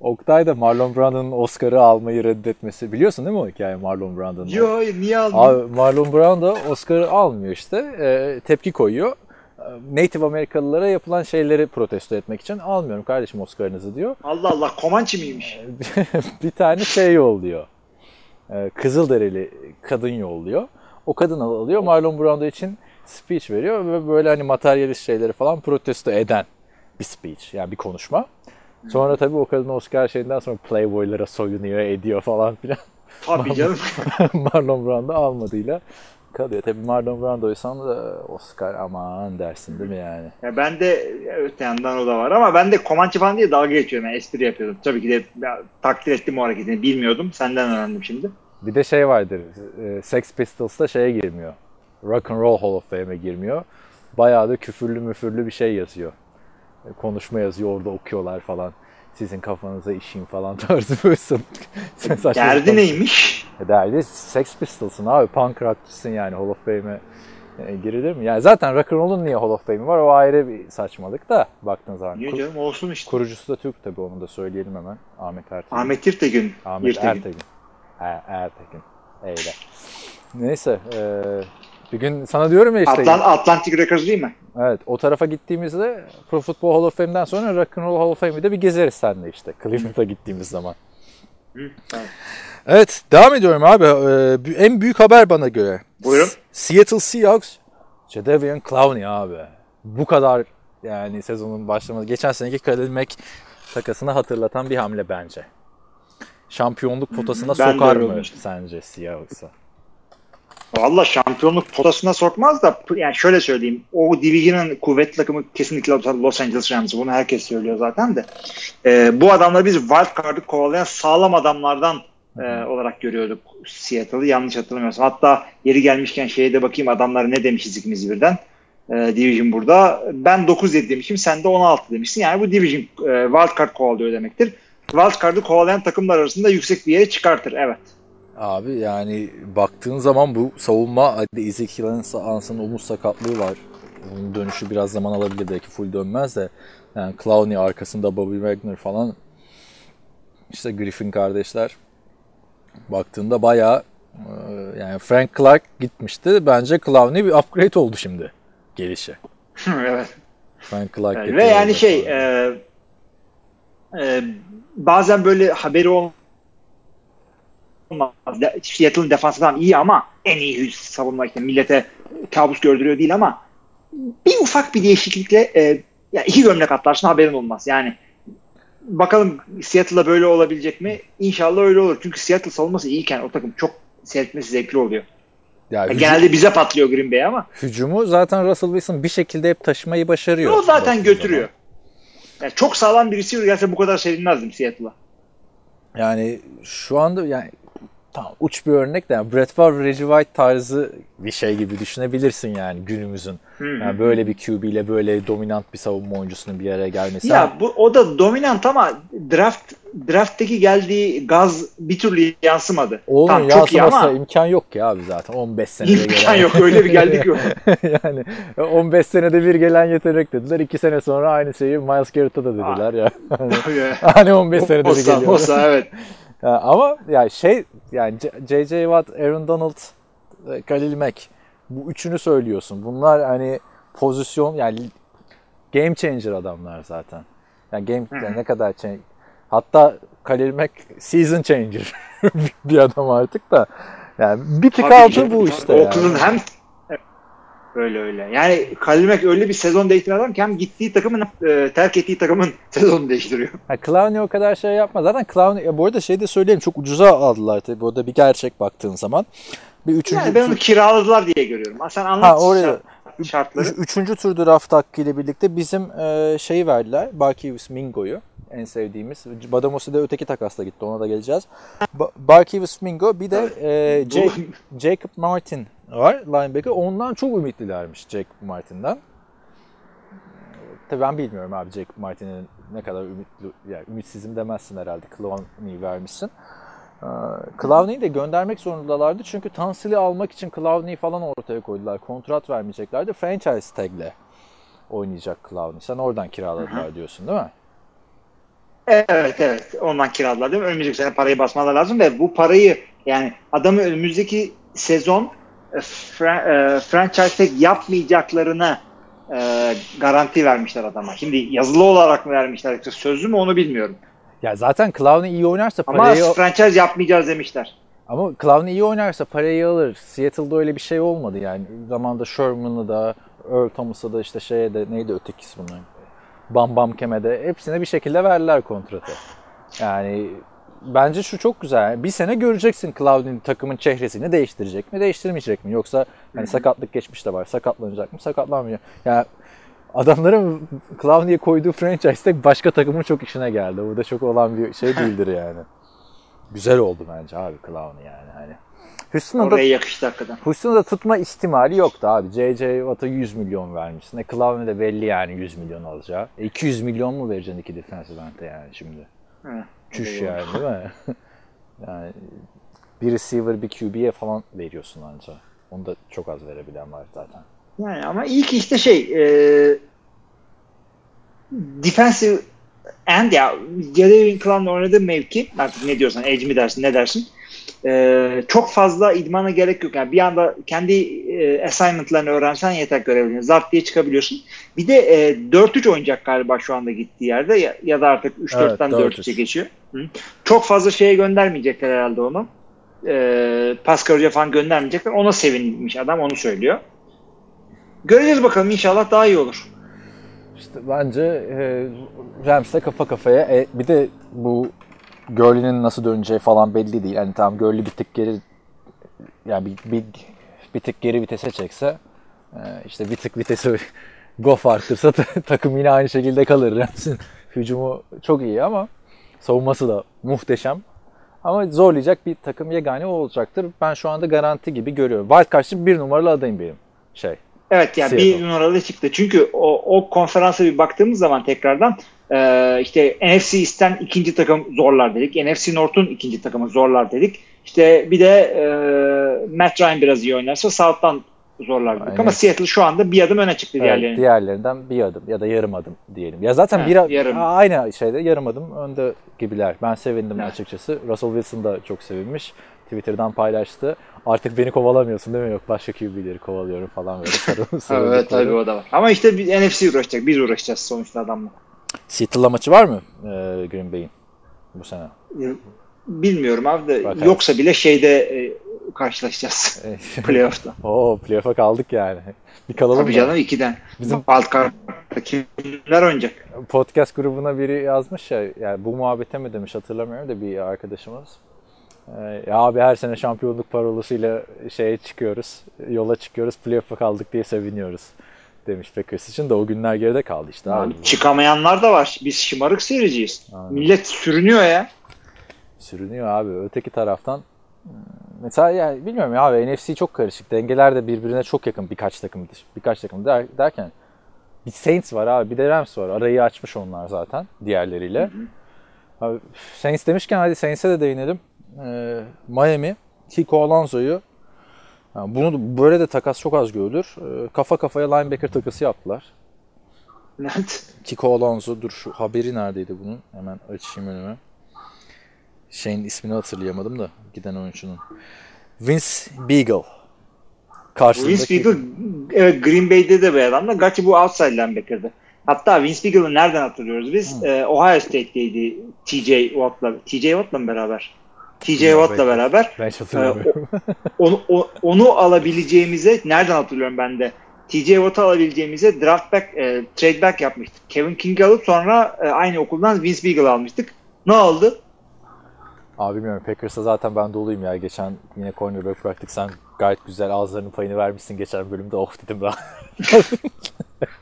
Oktay da Marlon Brando'nun Oscar'ı almayı reddetmesi biliyorsun değil mi o hikaye Marlon Brando'nun? Yo niye aldın? Abi Marlon Brando Oscar'ı almıyor işte. Ee, tepki koyuyor. Ee, Native Amerikalılara yapılan şeyleri protesto etmek için almıyorum kardeşim Oscar'ınızı diyor. Allah Allah Komançı mıymış? bir tane şey yolluyor. Kızılderili kadın yolluyor. O kadın alıyor Marlon Brando için speech veriyor ve böyle hani materyalist şeyleri falan protesto eden bir speech yani bir konuşma. Sonra tabii o kadın Oscar şeyinden sonra Playboy'lara soyunuyor ediyor falan filan. Tabii canım. Marlon Brando almadığıyla kalıyor. Tabii Marlon Brando'ysan da Oscar aman dersin değil mi yani? ya ben de öte yandan o da var ama ben de Komançı falan diye dalga geçiyorum. Yani espri yapıyordum. Tabii ki de takdir ettim o hareketini. Bilmiyordum. Senden öğrendim şimdi. Bir de şey vardır. e, Sex Pistols'ta şeye girmiyor. Rock and Roll Hall of Fame'e girmiyor. Bayağı da küfürlü müfürlü bir şey yazıyor. E, Konuşma yazıyor orada okuyorlar falan. Sizin kafanıza işeyim falan tarzı böyle Derdi neymiş? E, Derdi Sex Pistols'ın abi punk rockçısın yani Hall of Fame'e e, girilir mi? Yani zaten rock and roll'un niye Hall of Fame'i var o ayrı bir saçmalık da baktığın zaman. Niye canım olsun işte. kurucusu da Türk tabii onu da söyleyelim hemen. Ahmet Ertegün. Ahmet Yırtegün. Ahmet Yırtegün. Ertegün. Er, Ertegün. Eyle. Neyse. e, bir gün sana diyorum ya işte. Atlant Atlantic Records değil mi? Evet o tarafa gittiğimizde Pro Football Hall of Fame'den sonra Rock and Roll Hall of Fame'i de bir gezeriz seninle işte. Cleveland'a gittiğimiz zaman. Evet devam ediyorum abi. Ee, en büyük haber bana göre. Buyurun. Seattle Seahawks Jadavion Clowney abi. Bu kadar yani sezonun başlaması. Geçen seneki Khalil Mack takasını hatırlatan bir hamle bence. Şampiyonluk potasına Ben sokar mı sence Seahawks'a? Valla şampiyonluk potasına sokmaz da yani şöyle söyleyeyim. O division'ın kuvvetli takımı kesinlikle Los Angeles Rams. Bunu herkes söylüyor zaten de. Ee, bu adamları biz wild card'ı kovalayan sağlam adamlardan e, olarak görüyorduk Seattle'ı yanlış hatırlamıyorsam. Hatta yeri gelmişken şeye de bakayım adamlar ne demişiz ikimiz birden. Ee, division burada. Ben 9-7 demişim. Sen de 16 demişsin. Yani bu division e, wild card kovalıyor demektir. Wild card'ı kovalayan takımlar arasında yüksek bir yere çıkartır. Evet. Abi yani baktığın zaman bu savunma hadi Ezekiel Anson'un omuz sakatlığı var. Onun dönüşü biraz zaman alabilir belki full dönmez de. Yani Clowney arkasında Bobby Wagner falan işte Griffin kardeşler baktığında bayağı e, yani Frank Clark gitmişti. Bence Clowney bir upgrade oldu şimdi gelişi. evet. Frank Clark Ve yani şey e, e, bazen böyle haberi olmaz. Seattle'ın defansı falan iyi ama en iyi savunma işte millete kabus gördürüyor değil ama bir ufak bir değişiklikle e, ya iki gömlek atlarsın haberin olmaz. Yani bakalım Seattle'da böyle olabilecek mi? İnşallah öyle olur. Çünkü Seattle savunması iyiyken o takım çok seyretmesi zevkli oluyor. Ya Yani hücum- genelde bize patlıyor Green Bay ama hücumu zaten Russell Wilson bir şekilde hep taşımayı başarıyor. o zaten götürüyor. Yani çok sağlam bir receiver gelse bu kadar sevinmezdim Seattle'a. Yani şu anda yani tamam uç bir örnek de yani Brett Favre, Reggie White tarzı bir şey gibi düşünebilirsin yani günümüzün. Yani böyle bir QB ile böyle dominant bir savunma oyuncusunun bir araya gelmesi. Ya bu o da dominant ama draft drafttaki geldiği gaz bir türlü yansımadı. Oğlum Tamam, çok iyi ama imkan yok ki abi zaten 15 senede imkan gelen. yok. Öyle bir geldik yok. yani 15 senede bir gelen yetenek dediler. 2 sene sonra aynı şeyi Miles Garrett'a da dediler ya. hani 15 senede bir Olsa, geliyor. olsa evet. Ya ama ya şey yani J.J. Watt, Aaron Donald, e, Khalil Mack bu üçünü söylüyorsun. Bunlar hani pozisyon yani game changer adamlar zaten. Yani game yani ne kadar change. Hatta Khalil Mack season changer bir adam artık da. Yani bir tık altı bu işte. Oakland'ın yani. hem öyle öyle. Yani Khalil Mack öyle bir sezon değiştiren adam ki hem gittiği takımın e, terk ettiği takımın sezonunu değiştiriyor. Ha, Clowney o kadar şey yapmaz. Zaten Clowney, ya bu arada şey de söyleyeyim çok ucuza aldılar tabii. Bu da bir gerçek baktığın zaman. Bir üçüncü Yani ben onu kiraladılar diye görüyorum. Ha, sen anlat Ha, oraya- şart- şartları. Üç- üçüncü tur draft hakkıyla birlikte bizim e, şeyi verdiler. Barkevius Mingo'yu. En sevdiğimiz. Badomos'u da öteki takasla gitti. Ona da geleceğiz. Ba- Barkevius Mingo bir de e, Jacob Martin var. Linebacker. Ondan çok ümitlilermiş Jacob Martin'den. Tabii ben bilmiyorum abi Jacob Martin'in ne kadar ümitli, yani ümitsizim demezsin herhalde. Clowney vermişsin. Ee, Clowney'i de göndermek zorundalardı çünkü Tansil'i almak için Clowney'i falan ortaya koydular. Kontrat vermeyeceklerdi. Franchise tag'le oynayacak Clowney. Sen oradan kiraladılar diyorsun değil mi? Evet evet ondan kiraladılar değil mi? Önümüzdeki sene parayı basmaları lazım ve bu parayı yani adamı önümüzdeki sezon fra- e, franchise tag yapmayacaklarına e, garanti vermişler adama. Şimdi yazılı olarak mı vermişler yoksa sözlü mü onu bilmiyorum. Ya zaten Clowney iyi oynarsa Ama parayı... franchise yapmayacağız demişler. Ama Clowney iyi oynarsa parayı alır. Seattle'da öyle bir şey olmadı yani. Zamanında Sherman'ı da, Earl Thomas'a da işte şeye de neydi ötekisi bunların? Bam Bam Kem'e de hepsine bir şekilde verdiler kontratı. Yani bence şu çok güzel. Bir sene göreceksin Clowney'nin takımın çehresini değiştirecek mi, değiştirmeyecek mi? Yoksa hani sakatlık geçmiş de var. Sakatlanacak mı, sakatlanmayacak. Yani adamların Clowney'e koyduğu franchise'de başka takımın çok işine geldi. Bu da çok olan bir şey değildir yani. güzel oldu bence abi Clowney yani. Hani Houston'ın da, Oraya yakıştı hakikaten. Houston'ı da tutma ihtimali yoktu abi. J.J. Watt'a 100 milyon vermişsin. E Clowney de belli yani 100 milyon alacağı. E 200 milyon mu vereceksin iki defensive end'e yani şimdi? Evet. Çüş yani değil mi? yani bir receiver bir QB'ye falan veriyorsun anca. Onu da çok az verebilen var zaten. Yani ama ilk işte şey e, defensive end ya Jadavion Clown'la oynadığı mevki artık ne diyorsan edge mi dersin ne dersin e, çok fazla idmana gerek yok. Yani bir anda kendi e, assignment'larını öğrensen yeter görevini. Zart diye çıkabiliyorsun. Bir de e, 4-3 oynayacak galiba şu anda gittiği yerde ya, ya da artık 3-4'ten Evet, 4-3'e geçiyor. Hı. Çok fazla şeye göndermeyecekler herhalde onu. E, Pascal falan göndermeyecekler. Ona sevinmiş adam onu söylüyor. Göreceğiz bakalım inşallah daha iyi olur. İşte bence e, Rams'le kafa kafaya. E, bir de bu Gurley'nin nasıl döneceği falan belli değil. Yani tamam Gurley bir tık geri yani bir, bir, bir tık geri vitese çekse e, işte bir tık vitesi gof arttırsa ta- takım yine aynı şekilde kalır. Rams'in hücumu çok iyi ama savunması da muhteşem. Ama zorlayacak bir takım yegane o olacaktır. Ben şu anda garanti gibi görüyorum. Wildcard için bir numaralı adayım benim. Şey. Evet yani Seattle. bir numaralı çıktı. Çünkü o, o konferansa bir baktığımız zaman tekrardan e, işte NFC East'ten ikinci takım zorlar dedik. NFC North'un ikinci takımı zorlar dedik. İşte bir de e, Matt Ryan biraz iyi oynarsa South'tan zorlar dedik. Aynen. Ama Seattle şu anda bir adım öne çıktı Evet, diğerlerine. diğerlerinden bir adım ya da yarım adım diyelim. Ya zaten Ha, bir yarım. aynı şeyde yarım adım önde gibiler. Ben sevindim Evet. açıkçası. Russell Wilson da çok sevinmiş. Twitter'dan paylaştı. Artık beni kovalamıyorsun değil mi? Yok başka QB'leri kovalıyorum falan böyle sarıl, sarıldıkları. Evet tabii o da var. Ama işte bir NFC uğraşacak. Biz uğraşacağız sonuçta adamla. Seattle'la maçı var mı e, Green Bay'in bu sene? E, Bilmiyorum abi de Bakarız. yoksa bile şeyde e, karşılaşacağız. Playoff'ta. Oo playoff'a kaldık yani. Bir kalalım Tabii mı? canım ikiden. Bizim- Wildcard'da kimler oynayacak? podcast grubuna biri yazmış ya, yani bu muhabbete mi demiş hatırlamıyorum da bir arkadaşımız. Ee, ya abi her sene şampiyonluk parolasıyla şeye çıkıyoruz, yola çıkıyoruz, playoff'a kaldık diye seviniyoruz demiş Packers için de o günler geride kaldı işte abi. Yani çıkamayanlar da var. Biz şımarık seyirciyiz. Aynen. Millet sürünüyor ya. Sürünüyor abi. Öteki taraftan hmm, mesela yani bilmiyorum ya abi NFC çok karışık. Dengeler de birbirine çok yakın birkaç takım birkaç takım der, derken bir Saints var abi bir de Rams var. Arayı açmış onlar zaten diğerleriyle. Abi, Saints demişken hadi Saints'e de değinelim. Ee, Miami Kiko Alonso'yu yani bunu böyle de takas çok az görülür. Ee, kafa kafaya linebacker takası yaptılar. Evet. Kiko Alonso dur şu haberi neredeydi bunun? Hemen açayım önüme. Şeyin ismini hatırlayamadım da giden oyuncunun. Vince Beagle. Karşısındaki... Vince Beagle evet, Green Bay'de de bir adam da. Gerçi bu outside linebacker'dı. Hatta Vince Beagle'ı nereden hatırlıyoruz biz? Ee, Ohio State'deydi TJ Watt'la. TJ Watt'la mı beraber? TJ Watt'la beraber. Ben hiç hatırlamıyorum. Onu, o- onu alabileceğimize nereden hatırlıyorum ben de? TJ Watt'ı alabileceğimize draft back, e, trade back yapmıştık. Kevin King alıp sonra e, aynı okuldan Vince Beagle almıştık. Ne oldu? Abi bilmiyorum Packers'a zaten ben doluyum ya. Geçen yine cornerback bıraktık. Sen gayet güzel ağızlarının payını vermişsin geçen bölümde. Of dedim ben.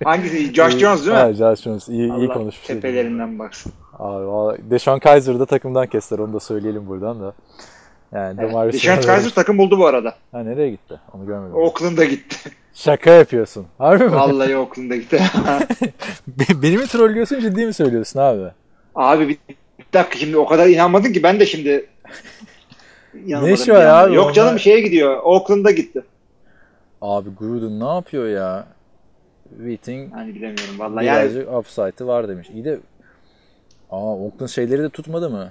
Hangisi? Josh Jones değil mi? Evet, Josh Jones. İyi, iyi Allah konuşmuş. tepelerinden baksın. Abi valla Deshaun Kaiser'ı da takımdan kestiler. Onu da söyleyelim buradan da. Yani Evet. Demar Deshaun Kaiser takım buldu bu arada. Ha nereye gitti? Onu görmedim. Oakland'a gitti. Şaka yapıyorsun. Harbi mi? Vallahi Oakland'a gitti. Be- Beni mi trollüyorsun ciddi mi söylüyorsun abi? abi bir dakika şimdi o kadar inanmadın ki ben de şimdi inanamadım işi var abi? Yok Onlar- canım şeye gidiyor. Oakland'a gitti. Abi Gruden ne yapıyor ya? Waiting Yani bilemiyorum vallahi. Yani, birazcık offside'ı var demiş. İyi de Aa Oakland şeyleri de tutmadı mı?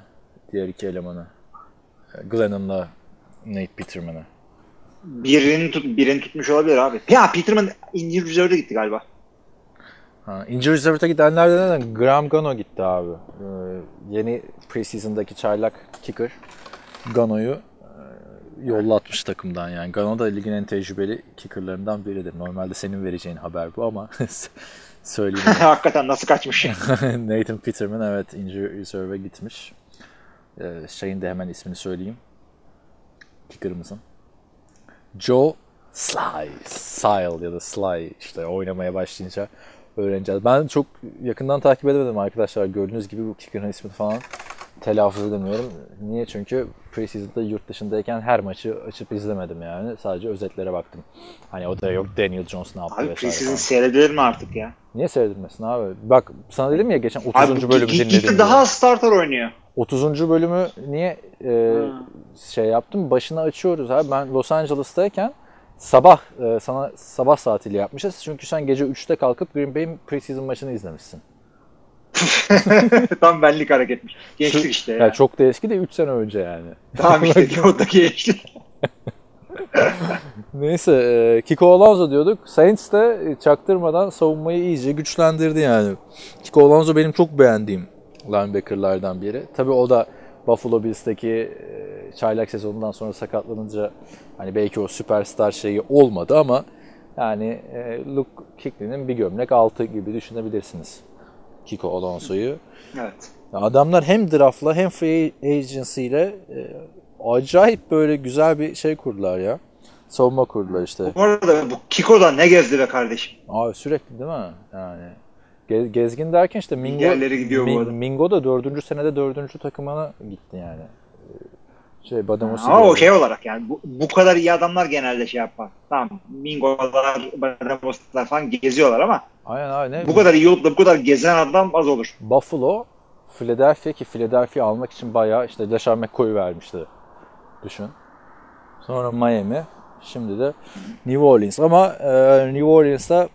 Diğer iki elemanı. Glennon'la Nate Peterman'ı. birini, tut, birini tutmuş olabilir abi. Ya Peterman injury reserve'de gitti galiba. Ha, injury reserve'e gidenlerden de Graham Gano gitti abi. Ee, yeni preseason'daki çaylak kicker Gano'yu e, yollatmış takımdan yani. Gano da ligin en tecrübeli kickerlarından biridir. Normalde senin vereceğin haber bu ama söyleyeyim. Hakikaten nasıl kaçmış. Nathan Peterman evet injury reserve'e gitmiş. Ee, şeyin de hemen ismini söyleyeyim. Kicker'ımızın. Joe Sly. Sile ya da Sly işte oynamaya başlayınca öğreneceğiz. Ben çok yakından takip edemedim arkadaşlar. Gördüğünüz gibi bu kicker'ın ismini falan telaffuz edemiyorum. Niye? Çünkü preseason'da yurt dışındayken her maçı açıp izlemedim yani. Sadece özetlere baktım. Hani o da yok Daniel Jones ne yaptı Abi vesaire preseason seyredilir mi artık ya? Niye seyredilmesin abi? Bak sana dedim ya geçen 30. Abi bölümü dinledim. gitti daha starter oynuyor. 30. bölümü niye e, Ha. şey yaptım? Başını açıyoruz abi. Ben Los Angeles'tayken sabah e, sana sabah saatiyle yapmışız. Çünkü sen gece 3'te kalkıp Green Bay'in preseason maçını izlemişsin. Tam benlik hareketmiş. Gençlik işte ya. Yani çok da eski de 3 sene önce yani. Tamam işte o da gençlik. Neyse e, Kiko Alonso diyorduk. Saints de çaktırmadan savunmayı iyice güçlendirdi yani. Kiko Alonso benim çok beğendiğim linebackerlardan biri. Tabii o da Buffalo Bills'teki e, çaylak sezonundan sonra sakatlanınca hani belki o süperstar şeyi olmadı ama yani e, Luke Kuechly'nin bir gömlek altı gibi düşünebilirsiniz Kiko Alonso'yu. Evet. Adamlar hem draftla hem free agency ile e, acayip böyle güzel bir şey kurdular ya. Savunma kurdular işte. Bu arada bu Kiko'da ne gezdi be kardeşim? Abi sürekli değil mi? Yani ge- gezgin derken işte Mingo, yerlere gidiyor bu arada. Mingo da dördüncü senede dördüncü takımına gitti yani. Şey Badamos'u Ama o şey olarak yani bu, bu kadar iyi adamlar genelde şey yapar. Tamam Mingo'lar, Badamos'lar falan geziyorlar ama Aynen ne? bu kadar iyi olup da bu kadar gezen adam az olur. Buffalo, Philadelphia ki Philadelphia almak için bayağı işte LeSean McCoy vermişti. Düşün. Sonra Miami. Şimdi de New Orleans. Ama e, New Orleans'ta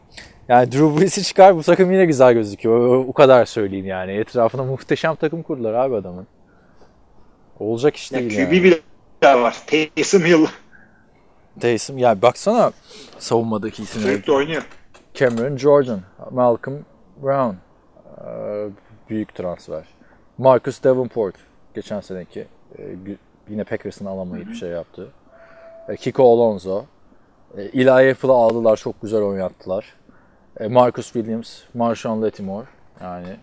yani Drew Brees'i çıkar bu takım yine güzel gözüküyor. O, o kadar söyleyeyim yani. Etrafına muhteşem takım kurdular abi adamın. Olacak iş Ya değil QB yani. bile var. Taysom Hill Taysom yani baksana savunmadaki isimler. sürekli oynuyor. Cameron Jordan, Malcolm Brown ee, büyük transfer. Marcus Davenport geçen seneki e, yine Packers'ın alamayıp bir şey yaptı. E, Kiko Alonso. E, Eli Apple'ı aldılar çok güzel oynattılar. E, Marcus Williams, Marshawn Lattimore yani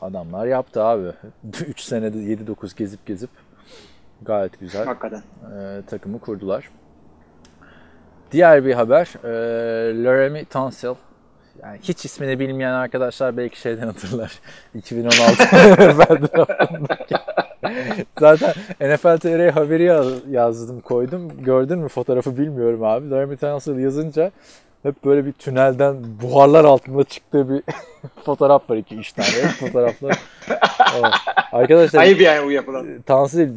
adamlar yaptı abi. 3 senede 7-9 gezip gezip gayet güzel Hakikaten. e, takımı kurdular. Diğer bir haber, e, Laramie Tunsil. Yani hiç ismini bilmeyen arkadaşlar belki şeyden hatırlar. 2016 NFL draftındaki. Zaten NFL TR haberi yaz- yazdım, koydum. Gördün mü fotoğrafı bilmiyorum abi. Laramie Tunsil yazınca hep böyle bir tünelden buharlar altında çıktığı bir fotoğraf var iki üç tane. Hep fotoğraflar. Evet. Arkadaşlar Ayıp yani bu yapılan. Tansil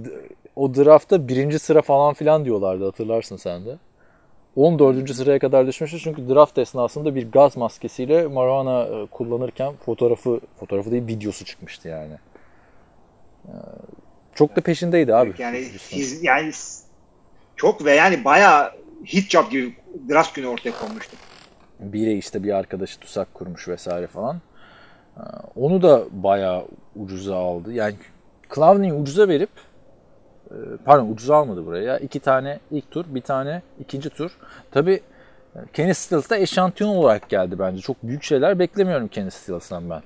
o draftta birinci sıra falan filan diyorlardı hatırlarsın sen de. 14. sıraya kadar düşmüştü çünkü draft esnasında bir gaz maskesiyle marijuana e, kullanırken fotoğrafı fotoğrafı değil videosu çıkmıştı yani. Ee, Çok da peşindeydi abi. Yani hiz- yani çok ve yani bayağı hit job gibi draft günü ortaya konmuştu. Biri işte bir arkadaşı tusak kurmuş vesaire falan. Ee, Onu da bayağı ucuza aldı. Yani Clowney'i ucuza verip e, pardon ucuza almadı buraya. İki tane ilk tur, bir tane ikinci tur. Tabii e, Kenny Stills da eşantiyon olarak geldi bence. Çok büyük şeyler beklemiyorum Kenny Stills'dan ben.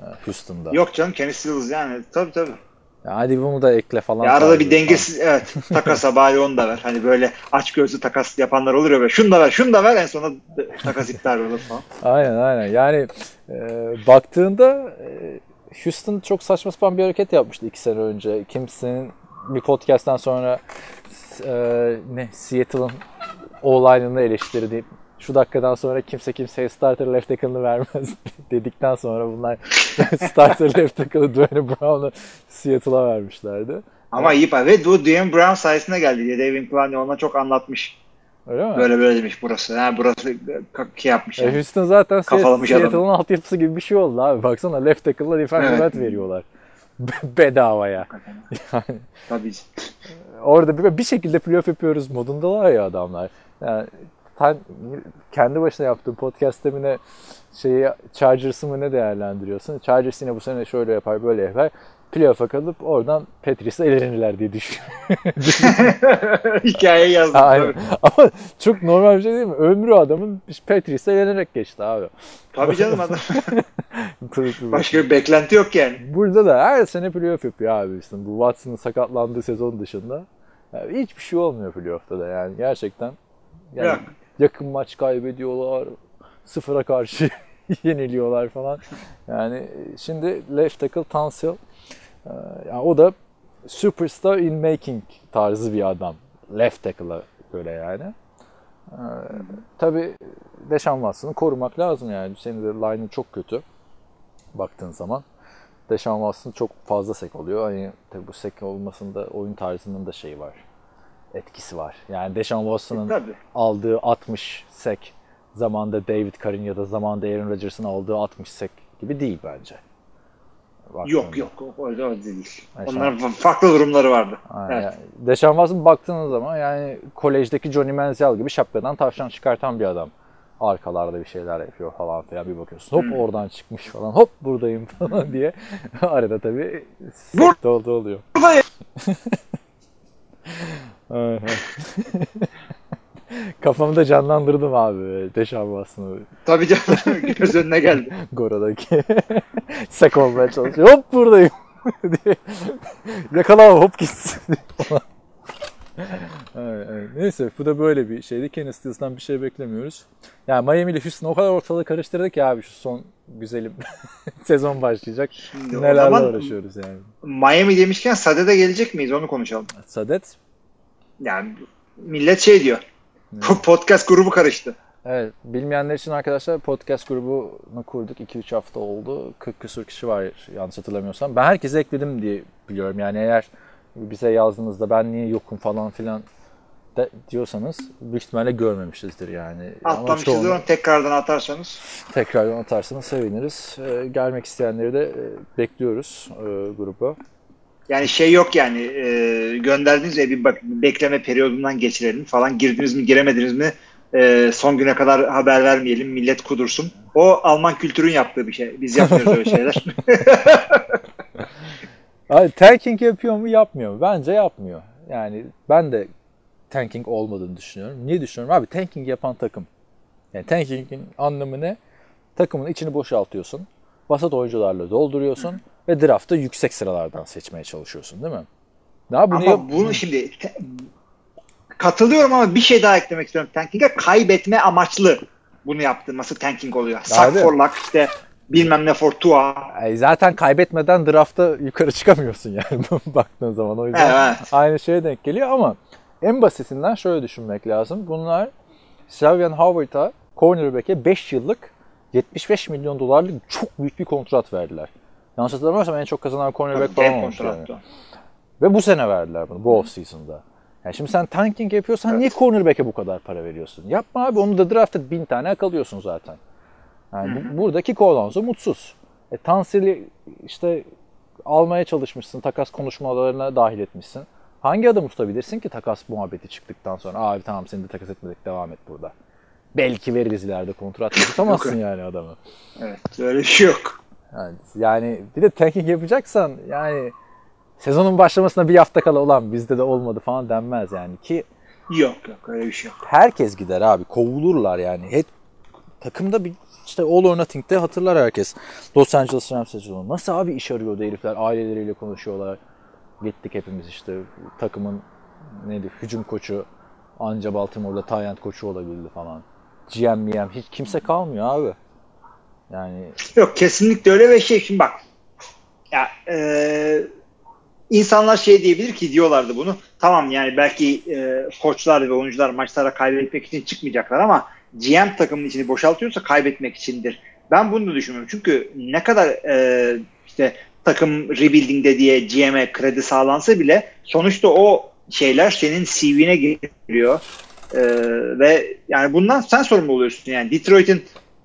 e, Houston'da. Yok canım Kenny Stills yani tabii tabii. Ya hadi bunu da ekle falan. Ya arada bir dengesiz evet takasa bari onu da ver. Hani böyle aç gözlü takas yapanlar olur ya böyle şunu da ver şunu da ver en sonunda takas iptal olur falan. Aynen aynen. Yani e, baktığında e, Houston çok saçma sapan bir hareket yapmıştı iki sene önce. Kimsenin bir podcast'tan sonra e, ne Seattle'ın O-line'ını eleştirdi. Şu dakikadan sonra kimse kimseye starter left tackle'ını vermez dedikten sonra bunlar starter left tackle'ı Dwayne Brown'u Seattle'a vermişlerdi. Ama iyi pa- ve bu Dwayne Brown sayesinde geldi diye David Clowney ona çok anlatmış. Öyle mi? Böyle böyle demiş burası. Ha burası ki yapmış. E, Yani. Houston zaten Kafalamış. Seattle'ın altyapısı gibi bir şey oldu abi. Baksana left tackle'la defensive Evet. veriyorlar. Bedavaya. Yani Tabii. orada bir, bir şekilde playoff yapıyoruz modundalar ya adamlar. Yani sen kendi başına yaptığın podcast demine şeyi Chargers'ı mı ne değerlendiriyorsun? Chargers yine bu sene şöyle yapar böyle yapar. Playoff'a kalıp oradan Patriots'a elenirler diye düşünüyorum. Hikayeyi yazdım. Aynen. Ama çok normal bir şey değil mi? Ömrü adamın Patriots'a elenerek geçti abi. tabii canım adam. Başka bir beklenti yok yani. Burada da her sene playoff yapıyor abi. İşte bu Watson'ın sakatlandığı sezon dışında. Yani hiçbir şey olmuyor playoff'ta da yani gerçekten. Yani Yok. Yakın maç kaybediyorlar. Sıfıra karşı yeniliyorlar falan. Yani şimdi left tackle Tansil. Ee, yani o da superstar in making tarzı bir adam. Left tackle'a göre yani. Ee, tabii Deşan Watson'ı korumak lazım yani. Senin de line'ın çok kötü baktığın zaman. Deşan Watson çok fazla sek oluyor. Hani tabii bu sek olmasında oyun tarzının da şeyi var. Etkisi var. Yani Deşan Watson'ın Tabii. aldığı 60 sek zamanda David Carr'in ya da zamanda Aaron Rodgers'ın aldığı 60 sek gibi değil bence. Baktığında. Yok yok öyle, öyle değil. Yani Onların fa- farklı durumları vardı. Aynen. Evet. Yani Deşan Watson baktığınız zaman yani kolejdeki Johnny Manziel gibi şapkadan tavşan çıkartan bir adam. Arkalarda bir şeyler yapıyor falan filan bir bakıyorsun. Hop Hmm. oradan çıkmış falan. Hop buradayım falan diye. Arada tabii sekte oldu oluyor. Buradayım. Kafamda canlandırdım abi Deşan Watson'ı Tabii canım göz önüne geldi. Gora'daki. Sek olmaya çalışıyor. Hop buradayım. Yakala hop gitsin. Evet, evet. Neyse bu da böyle bir şeydi. Kenny Stills'dan bir şey beklemiyoruz. Yani Miami ile Houston o kadar ortalığı karıştırdık ya abi şu son güzelim sezon başlayacak. Şimdi Nelerle zaman uğraşıyoruz yani. Miami demişken Sade'de gelecek miyiz onu konuşalım. Sadet. Yani millet şey diyor. Podcast grubu karıştı. Evet bilmeyenler için arkadaşlar podcast grubunu kurduk. 2-3 hafta oldu. 40 küsur kişi var yanlış hatırlamıyorsam. Ben herkese ekledim diye biliyorum. Yani eğer bize yazdığınızda ben niye yokum falan filan de, diyorsanız büyük ihtimalle görmemişizdir yani. Ama Atlamışız çoğunu onu tekrardan atarsanız. tekrardan atarsanız seviniriz. Ee, gelmek isteyenleri de e, bekliyoruz e, gruba. Yani şey yok yani e, gönderdiğiniz ya bir bak bekleme periyodundan geçirelim falan girdiniz mi giremediniz mi e, son güne kadar haber vermeyelim millet kudursun. O Alman kültürün yaptığı bir şey. Biz yapmıyoruz öyle şeyler. Abi tanking yapıyor mu yapmıyor mu? Bence yapmıyor. Yani ben de tanking olmadığını düşünüyorum. Niye düşünüyorum? Abi tanking yapan takım. Yani tankingin anlamı ne? Takımın içini boşaltıyorsun. Vasat oyuncularla dolduruyorsun ve draftta yüksek sıralardan seçmeye çalışıyorsun değil mi? Daha bunu ama yap- bunu şimdi katılıyorum ama bir şey daha eklemek istiyorum tanking'e. Kaybetme amaçlı bunu yaptırması tanking oluyor. Suck Abi. for luck işte bilmem ne for tua. Ay, zaten kaybetmeden draftta yukarı çıkamıyorsun yani baktığın zaman. O yüzden Evet. aynı şeye denk geliyor ama en basitinden şöyle düşünmek lazım. Bunlar Xavier Howard'a cornerback'e 5 yıllık 75 milyon dolarlık çok büyük bir kontrat verdiler. Yanlış hatırlamıyorsam en çok kazanan cornerback falan olmuş yani. Ve bu sene verdiler bunu bu off-season'da. Yani şimdi sen tanking yapıyorsan niye cornerback'e bu kadar para veriyorsun? Yapma abi onu da draftta bin tane yakalıyorsun zaten. Yani bu- buradaki Colonzo mutsuz. E, Tansir'i işte almaya çalışmışsın, takas konuşmalarına dahil etmişsin. Hangi adamı tutabilirsin ki takas muhabbeti çıktıktan sonra? Abi tamam seni de takas etmedik devam et burada. Belki veririz ileride kontrat tutamazsın yani adamı. Evet öyle bir şey yok. Yani, yani bir de tanking yapacaksan yani sezonun başlamasına bir hafta kala olan bizde de olmadı falan denmez yani ki Yok yok öyle bir şey yok. herkes gider abi kovulurlar yani. Hep takımda bir işte All or Nothing'de hatırlar herkes. Los Angeles Rams sezonu. Nasıl abi iş arıyordu herifler aileleriyle konuşuyorlar. Gittik hepimiz işte takımın neydi hücum koçu anca Baltimore'da Tyent koçu olabildi falan. GM MM hiç kimse kalmıyor abi. Yani Yok kesinlikle öyle ve şey şimdi bak ya e, insanlar şey diyebilir ki diyorlardı bunu. Tamam yani belki e, koçlar ve oyuncular maçlara kaybetmek için çıkmayacaklar ama GM takımın içini boşaltıyorsa kaybetmek içindir. Ben bunu da düşünmüyorum. Çünkü ne kadar e, işte takım rebuilding'de diye GM'e kredi sağlansa bile sonuçta o şeyler senin CV'ne giriyor. E, ve yani bundan sen sorumlu oluyorsun. Yani Detroit'in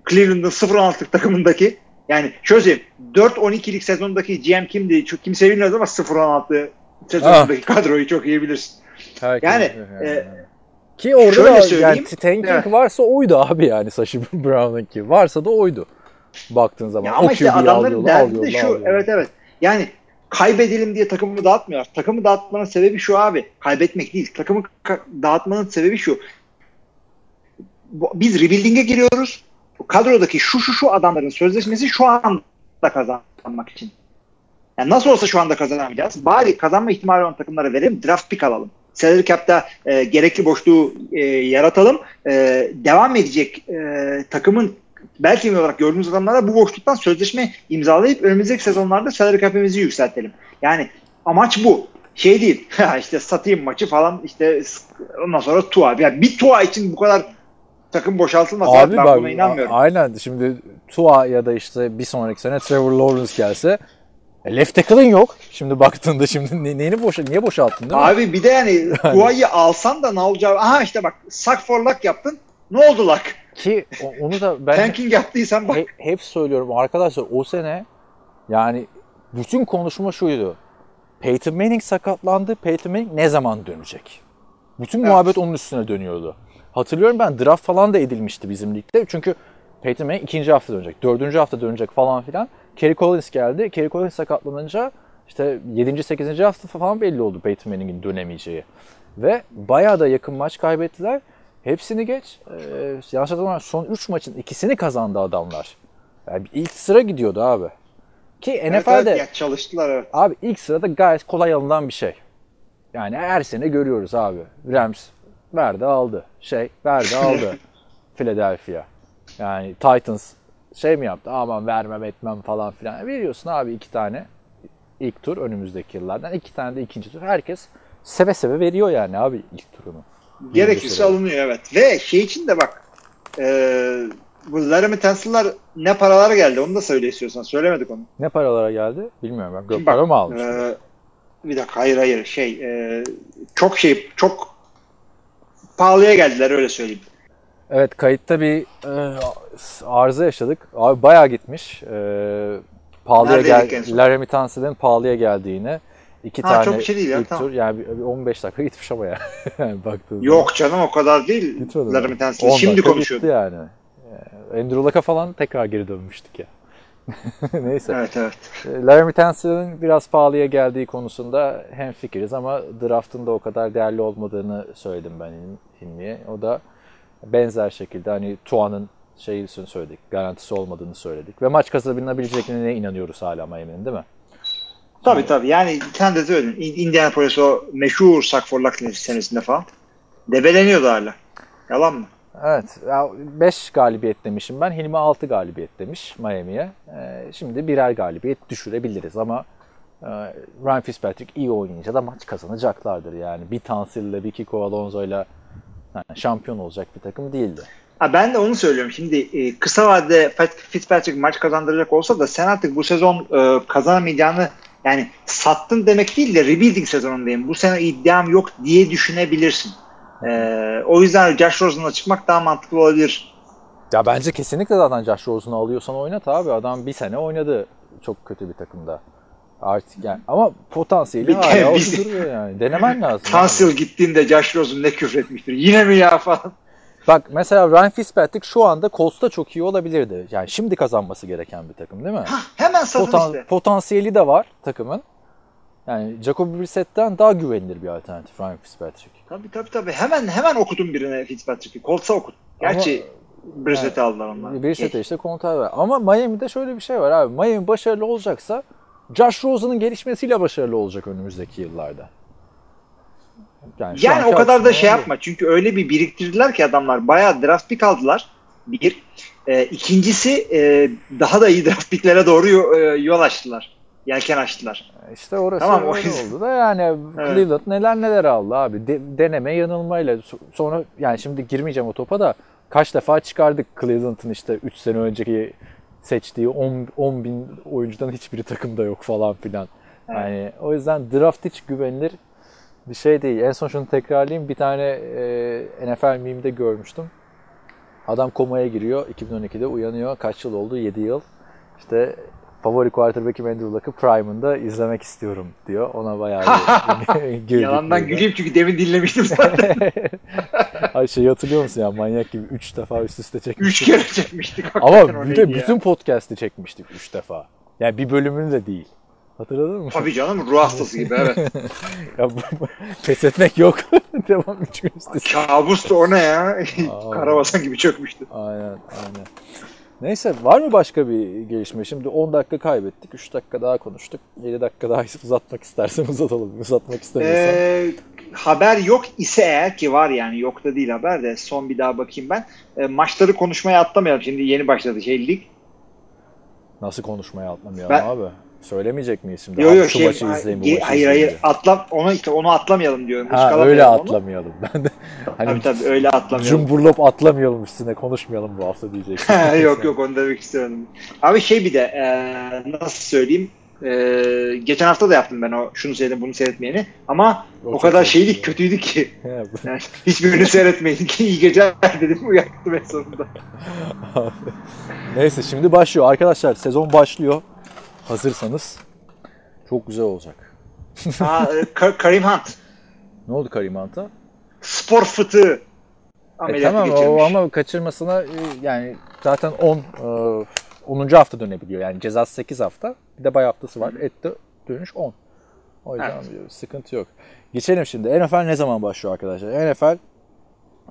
Cleveland'ın 0-16'lık takımındaki yani şöyle söyleyeyim 4-12'lik sezondaki GM kimdi? Çok kimse bilmez ama 0-16 sezondaki kadroyu çok iyi bilirsin. herkes Yani, e, ki orada şöyle da söyleyeyim, yani tanking evet. varsa oydu abi yani Sashi Brown'unki. Varsa da oydu. Baktığın zaman. Ya ama O işte adamların alıyorlar, derdi de şu. alıyorlar. Evet evet. Yani kaybedelim diye takımı dağıtmıyorlar. Takımı dağıtmanın sebebi şu abi. Kaybetmek değil. Takımı ka- dağıtmanın sebebi şu. Biz rebuilding'e giriyoruz. Kadrodaki şu şu şu adamların sözleşmesi şu anda kazanmak için. Yani nasıl olsa şu anda kazanamayacağız. Bari kazanma ihtimali olan takımlara verelim. Draft pick alalım. Salary cap'ta e, gerekli boşluğu e, yaratalım. E, devam edecek e, takımın bel kemiği olarak gördüğümüz adamlara bu boşluktan sözleşme imzalayıp önümüzdeki sezonlarda salary cap'imizi yükseltelim. Yani amaç bu. Şey değil. işte satayım maçı falan işte ondan sonra Tua. Yani bir Tua için bu kadar takım boşaltılmaz. Abi ben bak, buna inanmıyorum. aynen şimdi Tua ya da işte bir sonraki sene Trevor Lawrence gelse e, left tackle'ın yok. Şimdi baktığında şimdi ne- neyini boşa niye boşalttın değil mi? Abi bir de yani Tua'yı alsan da ne olacağı. Aha işte bak suck for luck yaptın. Ne oldu luck? Ki onu da ben Tanking yaptıysan bak. he- hep söylüyorum arkadaşlar o sene yani bütün konuşma şuydu. Peyton Manning sakatlandı. Peyton Manning ne zaman dönecek? Bütün Evet. muhabbet onun üstüne dönüyordu. Hatırlıyorum ben draft falan da edilmişti bizim ligde. Çünkü Peyton Manning ikinci hafta dönecek, dördüncü hafta dönecek falan filan. Kerry Collins geldi. Kerry Collins sakatlanınca işte 7. 8. hafta falan belli oldu Peyton Manning'in dönemeyeceği. Ve bayağı da yakın maç kaybettiler. Hepsini geç. Ee, yanlış hatırlamıyorum son 3 maçın ikisini kazandı adamlar. Yani ilk sıra gidiyordu abi. Ki Evet, NFL'de evet, ya çalıştılar evet. Abi ilk sırada gayet kolay alınan bir şey. Yani her sene görüyoruz abi. Rams verdi aldı. Şey verdi aldı. Philadelphia. Yani Titans şey mi yaptı? Aman vermem etmem falan filan. Veriyorsun abi iki tane ilk tur önümüzdeki yıllardan. iki tane de ikinci tur. Herkes seve seve veriyor yani abi ilk turunu. Gerekirse alınıyor evet. Ve şey için de bak e, bu Laramie Tansel'lar ne paralar geldi onu da söyle istiyorsan. Söylemedik onu. Ne paralara geldi? Bilmiyorum ben. Şimdi bak, para mı almış? e, bir dakika hayır hayır şey e, çok şey çok pahalıya geldiler öyle söyleyeyim. Evet kayıtta bir e, arıza yaşadık. Abi bayağı gitmiş. E, pahalıya Neredeydik gel Tunsil'in pahalıya geldiğini. İki Ha, tane çok bir şey değil ya, ilk tamam. tur yani bir- bir 15 dakika gitmiş ama ya. Baktığınızda. Yok canım o kadar değil. Gitmedi 10 şimdi dakika konuşuyordu. gitti yani. Andrew Luck'a falan tekrar geri dönmüştük ya. Neyse. Evet evet. E, Laramie Tunsil'in biraz pahalıya geldiği konusunda hemfikiriz ama draftın da o kadar değerli olmadığını söyledim ben İl- İlmi'ye. O da benzer şekilde hani Tua'nın şeyini söyledik, garantisi olmadığını söyledik. Ve maç kazanabileceklerine inanıyoruz hala Miami'nin değil mi? Tabii tabii yani sen de söyledin. İn- Indianapolis o meşhur Suck for Luck senesinde falan. Debeleniyordu hala. Yalan mı? Evet, 5 galibiyet demişim ben. Hilmi 6 galibiyet demiş Miami'ye. Ee, şimdi birer galibiyet düşürebiliriz ama e, Ryan Fitzpatrick iyi oynayınca da maç kazanacaklardır yani. Bir Tansil'le bir Kiko Alonso'yla yani şampiyon olacak bir takım değildi. Ha, ben de onu söylüyorum. Şimdi e, kısa vadede Fitzpatrick maç kazandıracak olsa da sen artık bu sezon e, kazanamayacağını yani sattın demek değil de rebuilding sezonundayım. Bu sene iddiam yok diye düşünebilirsin. E, o yüzden Josh Rosen'la çıkmak daha mantıklı olabilir. Ya bence kesinlikle zaten Josh Rosen'u alıyorsan oynat abi. Adam bir sene oynadı çok kötü bir takımda. Artık yani ama potansiyeli Bir hala duruyor yani. Denemen lazım. Tansil gittiğinde Josh Rosen ne küfretmiştir. Yine mi ya falan. Bak mesela Ryan Fitzpatrick şu anda Colts'ta çok iyi olabilirdi. Yani şimdi kazanması gereken bir takım değil mi? Hah, hemen satın Potan- işte. Potansiyeli de var takımın. Yani Jacoby Brissett'ten daha güvenilir bir alternatif Ryan Fitzpatrick. Tabii tabii tabii. Hemen hemen okudum birine Fitzpatrick'i. Colts'a okut. Gerçi Brissett'i aldılar onlar. Brissette işte kontrat var. Ama Miami'de şöyle bir şey var abi. Miami başarılı olacaksa Josh Rosen'ın gelişmesiyle başarılı olacak önümüzdeki yıllarda. Şu Yani o kadar da şey yapma. Çünkü öyle bir biriktirdiler ki adamlar. Bayağı draft pick aldılar. Bir. E, ikincisi e, daha da iyi draft picklere doğru e, yol açtılar. Yelken açtılar. İşte orası Tamam, o öyle oldu da yani Evet. Cleveland neler neler aldı abi. De- deneme yanılmayla So- sonra yani şimdi girmeyeceğim o topa da kaç defa çıkardık Cleveland'ın işte 3 sene önceki seçtiği 10, 10 bin oyuncudan hiçbiri takımda yok falan filan. Yani o yüzden draft hiç güvenilir bir şey değil. En son şunu tekrarlayayım. Bir tane e, NFL meme'de görmüştüm. Adam komaya giriyor. 2012'de uyanıyor. Kaç yıl oldu? 7 yıl. İşte favori quarterback'im Andrew Luck'ı Prime'ında izlemek istiyorum diyor. Ona bayağı güldük Yalandan güleyim çünkü demin dinlemiştim zaten. Ay şey hatırlıyor musun ya manyak gibi 3 defa üst üste çekmiş. Üç kere çekmiştik. Ama bir de neydi ya? bütün podcast'i çekmiştik 3 defa. Yani bir bölümünü de değil. Hatırladın mı? Tabii canım ruh hastası gibi evet. Ya bu- pes etmek yok. Devam 3 gün üst üste. Kabus da o ne ya? Karabasan gibi çökmüştü. Aynen aynen. Neyse var mı başka bir gelişme? Şimdi 10 dakika kaybettik. 3 dakika daha konuştuk. 7 dakika daha uzatmak istersen uzatalım. Uzatmak istemiyorsan. Ee, haber yok ise eğer ki var yani yok da değil haber de son bir daha bakayım ben. Ee, maçları konuşmaya atlamayalım. Şimdi yeni başladı şey lig. Nasıl konuşmaya atlamayalım Ben- abi? Söylemeyecek miyiz şimdi? Yok yok şu şey maçı izleyin bu maçı hayır, hayır atlam onu işte onu atlamayalım diyorum. Ha öyle onu. atlamayalım. Ben de hani Tabii tabii öyle atlamayalım. cumburlop atlamayalım üstüne konuşmayalım bu hafta diyeceksin. yok yok onu demek istiyorum. Abi şey bir de e, nasıl söyleyeyim e, geçen hafta da yaptım ben o şunu seyredin bunu seyretmeyeni ama O o, kadar ya. kötüydü ki yani hiçbirini seyretmeyin ki iyi geceler dedim uyattım en sonunda. Neyse şimdi başlıyor. Arkadaşlar sezon başlıyor. Hazırsanız çok güzel olacak. Aa, e, Ka- Karim Hunt Ne oldu Karim Hunt'a? spor fıtığı E tamam geçirmiş. o ama kaçırmasına e, yani zaten 10 e, 10. hafta dönebiliyor. Yani cezası 8 hafta. Bir de bay haftası var. Etti dönüş 10. O yüzden bir sıkıntı yok. Geçelim şimdi. NFL ne zaman başlıyor arkadaşlar? NFL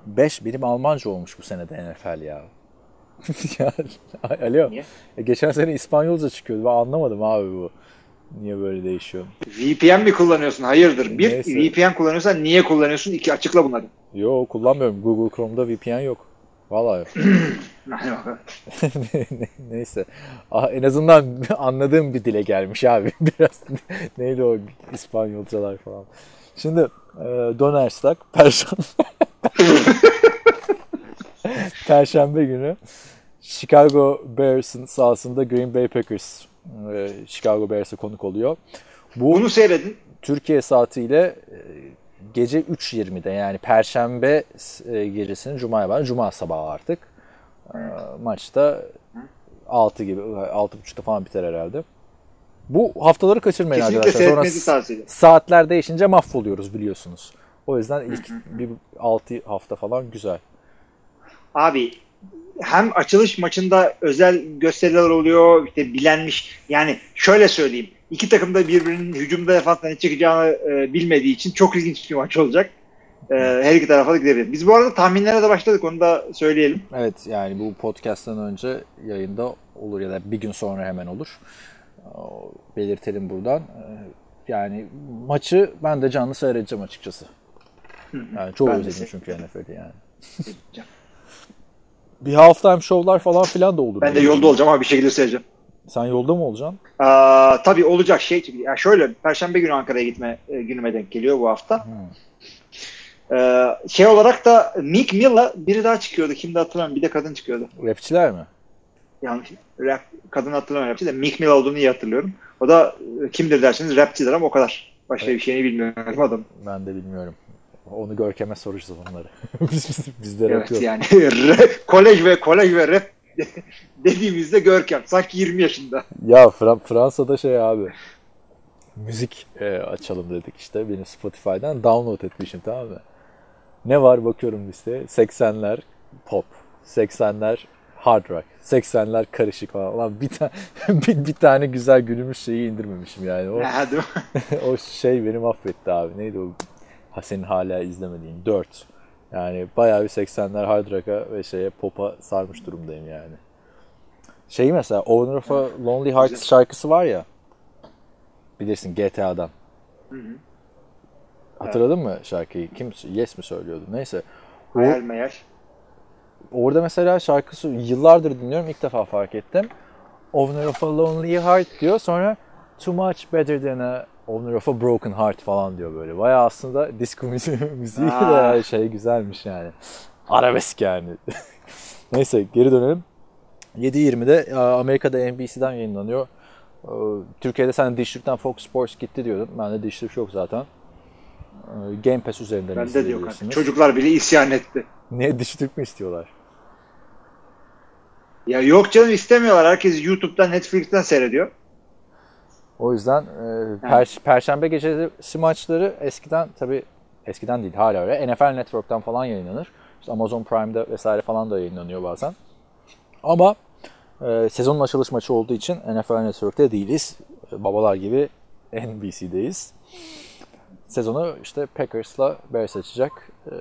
5 benim Almanca olmuş bu senede NFL ya. ya alo. Niye? E, geçen sene İspanyolca çıkıyordu. Ben anlamadım abi bu. Niye böyle değişiyor? VPN mi kullanıyorsun? Hayırdır. Bir Neyse. VPN kullanıyorsan niye kullanıyorsun? İki açıkla bunları. Yo kullanmıyorum. Google Chrome'da VPN yok. Vallahi yok. Neyse. Ah, en azından anladığım bir dile gelmiş abi. Biraz neydi o İspanyolcalar falan. Şimdi e, Donnerstag, Perşembe Perşembe günü Chicago Bears'ın sahasında Green Bay Packers e, Chicago Bears'a konuk oluyor. Bu Bunu seyredin. Türkiye saatiyle e, gece 3.20'de yani Perşembe e, gecesinin Cuma'ya var. Cuma sabahı artık. E, Maçta 6 gibi, 6.30'da falan biter herhalde. Bu haftaları kaçırmayın Kesinlikle arkadaşlar. Sonra saatler değişince mahvoluyoruz biliyorsunuz. O yüzden ilk bir 6 hafta falan güzel. Abi hem açılış maçında özel gösteriler oluyor işte bilenmiş yani şöyle söyleyeyim iki takım da birbirinin hücumda defansla ne çıkacağını e, bilmediği için çok ilginç bir maç olacak. E, her iki tarafa da gidebilir. Biz bu arada tahminlere de başladık onu da söyleyelim. Evet yani bu podcast'tan önce yayında olur ya da bir gün sonra hemen olur. Belirtelim buradan. Ee, Yani maçı ben de canlı seyredeceğim açıkçası. Yani çok özledim çünkü. NFL'i yani. Bir halftime şovlar falan filan da olur. Ben de yolda olacağım ama bir şekilde seyredeceğim. Sen yolda mı olacaksın? Aa, tabii olacak şey. Ya şöyle Perşembe günü Ankara'ya gitme e, günüme denk geliyor bu hafta. Ee, şey olarak da Meek Mill'la biri daha çıkıyordu. Kimdi hatırlamıyorum. Bir de kadın çıkıyordu. Rapçiler mi? yanlış rap kadın hatırlamıyorum rapçi de Meek Mill olduğunu iyi hatırlıyorum. O da e, kimdir derseniz rapçidir ama o kadar. Başka bir şeyini bilmiyorum adam. Ben de bilmiyorum. Onu Görkem'e soracağız onları. biz, biz, biz de Evet yapıyoruz. yani kolej ve kolej ve rap dediğimizde Görkem. Sanki 20 yaşında. Ya Fra- Fransa'da şey abi müzik e, açalım dedik işte benim Spotify'dan download etmişim tamam mı? Ne var bakıyorum listeye 80'ler pop, 80'ler hard rock, 80'ler karışık falan. Ulan bir, ta- bir, bir tane güzel günümüz şeyi indirmemişim yani. O, o şey beni mahvetti abi. Neydi o? Ha, senin hala izlemediğin 4. Yani bayağı bir 80'ler hard rock'a ve şeye pop'a sarmış durumdayım yani. Şey mesela Owner of a Lonely Hearts şarkısı var ya. Bilirsin GTA'dan. Hatırladın mı şarkıyı? Kim? Yes mi söylüyordu? Neyse. O, Hayal meyal. orada mesela şarkısı yıllardır dinliyorum. ilk defa fark ettim. Owner of a Lonely Heart diyor. Sonra Too Much Better Than a Owner of a Broken Heart falan diyor böyle. Bayağı aslında disco müziği, müziği de yani şey güzelmiş yani. Arabesk yani. Neyse geri dönelim. 7.20'de e, Amerika'da NBC'den yayınlanıyor. E, Türkiye'de sen Dish Türk'ten Fox Sports gitti diyordun. Ben de Türk yok zaten. E, Game Pass üzerinden Bende de yok. izleyebilirsiniz. Çocuklar bile isyan etti. Ne Türk mü istiyorlar? Ya yok canım istemiyorlar. Herkes YouTube'dan, Netflix'ten seyrediyor. O yüzden e, per- Perşembe gecesi maçları eskiden tabi eskiden değil hala öyle NFL Network'tan falan yayınlanır. İşte Amazon Prime'da vesaire falan da yayınlanıyor bazen. Ama e, sezonun açılış maçı olduğu için NFL Network'te değiliz. E, babalar gibi NBC'deyiz. Sezonu işte Packers'la Bears açacak. E,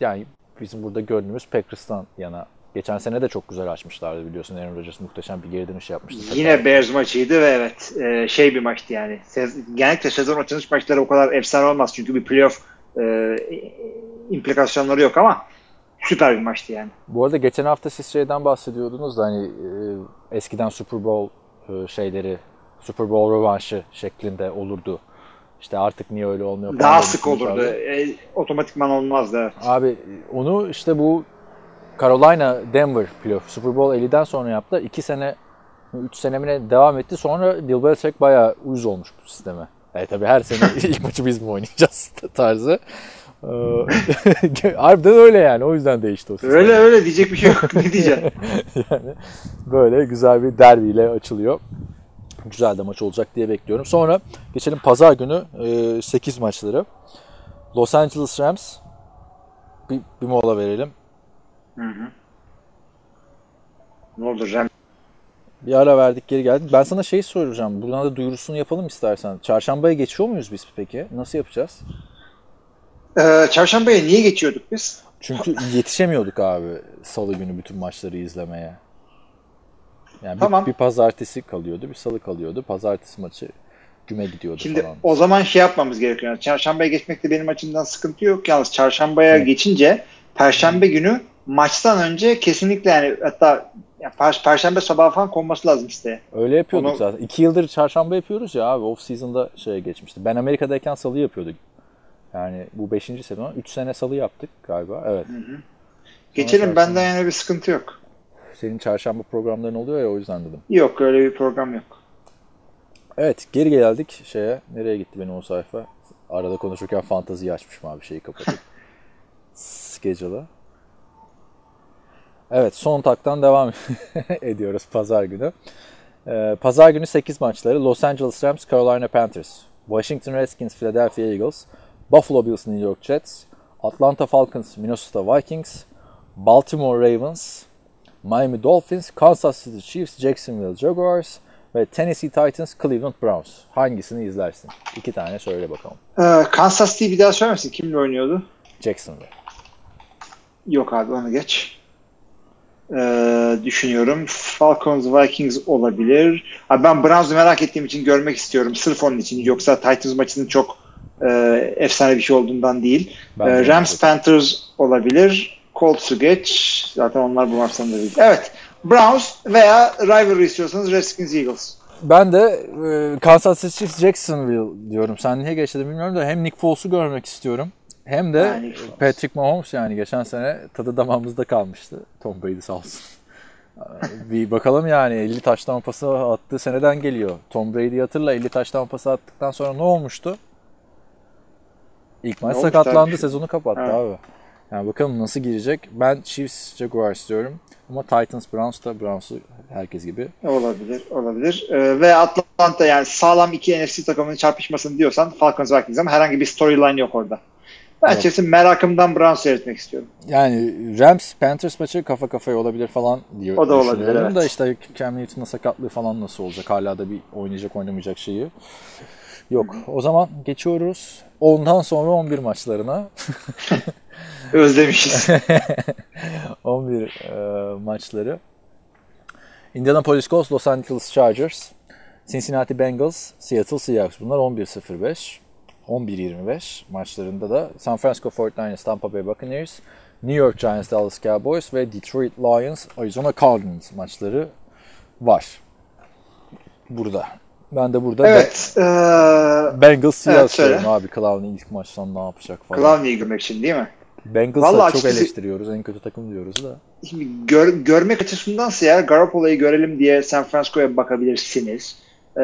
yani bizim burada gönlümüz Packers'tan yana Geçen sene de çok güzel açmışlardı biliyorsun. Aaron Rodgers muhteşem bir geri dönüş yapmıştı. Yine Bears maçıydı ve evet e, şey bir maçtı yani. Sez, genellikle sezon açılış maçları o kadar efsane olmaz çünkü bir playoff e, implikasyonları yok ama süper bir maçtı yani. Bu arada geçen hafta siz şeyden bahsediyordunuz da hani e, eskiden Super Bowl e, şeyleri Super Bowl rövanşı şeklinde olurdu. İşte artık niye öyle olmuyor Daha sık olurdu. abi. E, otomatikman olmazdı. Evet. Abi onu işte bu Carolina Denver playoff Super Bowl 50'den sonra yaptı. 2 sene 3 senemine devam etti. Sonra Bill Belichick bayağı uyuz olmuş bu sisteme. E tabii her sene ilk maçı biz mi oynayacağız tarzı. Ee, Harbiden öyle yani. O yüzden değişti o sistem. Öyle öyle diyecek bir şey yok. ne diyeceğim? yani böyle güzel bir derbiyle açılıyor. Güzel de maç olacak diye bekliyorum. Sonra geçelim pazar günü 8 maçları. Los Angeles Rams bir, bir mola verelim. Ne olur Rem. Bir ara verdik geri geldik. Ben sana şey soracağım. Buradan da duyurusunu yapalım istersen. Çarşambaya geçiyor muyuz biz peki? Nasıl yapacağız? Ee, Çarşambaya niye geçiyorduk biz? Çünkü yetişemiyorduk abi salı günü bütün maçları izlemeye. Yani bir- Tamam. bir, pazartesi kalıyordu, bir salı kalıyordu. Pazartesi maçı güme gidiyordu Şimdi falan. o zaman şey yapmamız gerekiyor. Yani çarşambaya geçmekte benim açımdan sıkıntı yok. Yalnız çarşambaya Hı. geçince perşembe günü maçtan önce kesinlikle yani hatta ya per- perşembe sabahı falan konması lazım listeye. Öyle yapıyorduk Onu- zaten. İki yıldır çarşamba yapıyoruz ya abi. Off season'da şeye geçmişti. Ben Amerika'dayken salı yapıyorduk. Yani bu beşinci sezon. Üç sene salı yaptık galiba. Evet. Geçelim çarşamba. benden yani bir sıkıntı yok. Senin çarşamba programların oluyor ya o yüzden dedim. Yok öyle bir program yok. Evet geri geldik şeye. Nereye gitti benim o sayfa? Arada konuşurken fantaziyi açmışım abi şeyi kapatıp. Schedule'a. Evet son taktan devam ediyoruz pazar günü. Ee, pazar günü 8 maçları. Los Angeles Rams, Carolina Panthers, Washington Redskins, Philadelphia Eagles, Buffalo Bills, New York Jets, Atlanta Falcons, Minnesota Vikings, Baltimore Ravens, Miami Dolphins, Kansas City Chiefs, Jacksonville Jaguars ve Tennessee Titans, Cleveland Browns. Hangisini izlersin? İki tane söyle bakalım. Ee, Kansas City bir daha söylemesin. Kimle oynuyordu? Jacksonville. Yok abi onu geç. Ee, düşünüyorum. Falcons Vikings olabilir. Abi ben Browns'u merak ettiğim için görmek istiyorum. Sırf onun için. Yoksa Titans maçının çok e, efsane bir şey olduğundan değil. Ben de Rams Panthers olabilir. Colts'u geç. Zaten onlar bu maçtan da değil. Evet. Browns veya rivalry istiyorsanız Redskins Eagles. Ben de e, Kansas City Chiefs Jacksonville diyorum. Sen niye geçti bilmiyorum da hem Nick Foles'u görmek istiyorum. Hem de Ha, Nick Foles. Patrick Mahomes yani geçen sene tadı damağımızda kalmıştı. Tom Brady sağ olsun. bir bakalım yani 50 taştan pası attığı seneden geliyor. Tom Brady hatırla 50 taştan pası attıktan sonra ne olmuştu? İlk maç Ne olmuş sakatlandı, abi? sezonu kapattı Evet. abi. Yani bakalım nasıl girecek. Ben Chiefs Jaguars diyorum. Ama Titans Browns da Browns'u herkes gibi. Olabilir, olabilir. Ee, ve Atlanta yani sağlam iki NFC takımının çarpışmasını diyorsan Falcons Vikings ama herhangi bir storyline yok orada. Ben Yok. açıkçası merakımdan Browns seyretmek istiyorum. Yani Rams Panthers maçı kafa kafaya olabilir falan diyor. O da olabilir, evet. Da işte Cam Newton'ın sakatlığı falan nasıl olacak? Hala da bir oynayacak oynamayacak şeyi. Yok. O zaman geçiyoruz. Ondan sonra 11 maçlarına. Özlemişiz. 11 e, maçları. Indianapolis Colts, Los Angeles Chargers, Cincinnati Bengals, Seattle Seahawks. Bunlar 11-0-5. 11-25 maçlarında da San Francisco 49ers, Tampa Bay Buccaneers, New York Giants, Dallas Cowboys ve Detroit Lions, Arizona Cardinals maçları var. Burada. Ben de burada evet. Ee, Be- Bengals Seahawks Evet, diyorum abi. Clowney ilk maçtan ne yapacak falan. Clowney'i görmek için değil mi? Bengals'ı çok açıkçası- eleştiriyoruz. En kötü takım diyoruz da. Şimdi gör, görmek açısındansa eğer Garoppolo'yu görelim diye San Francisco'ya bakabilirsiniz. Ee,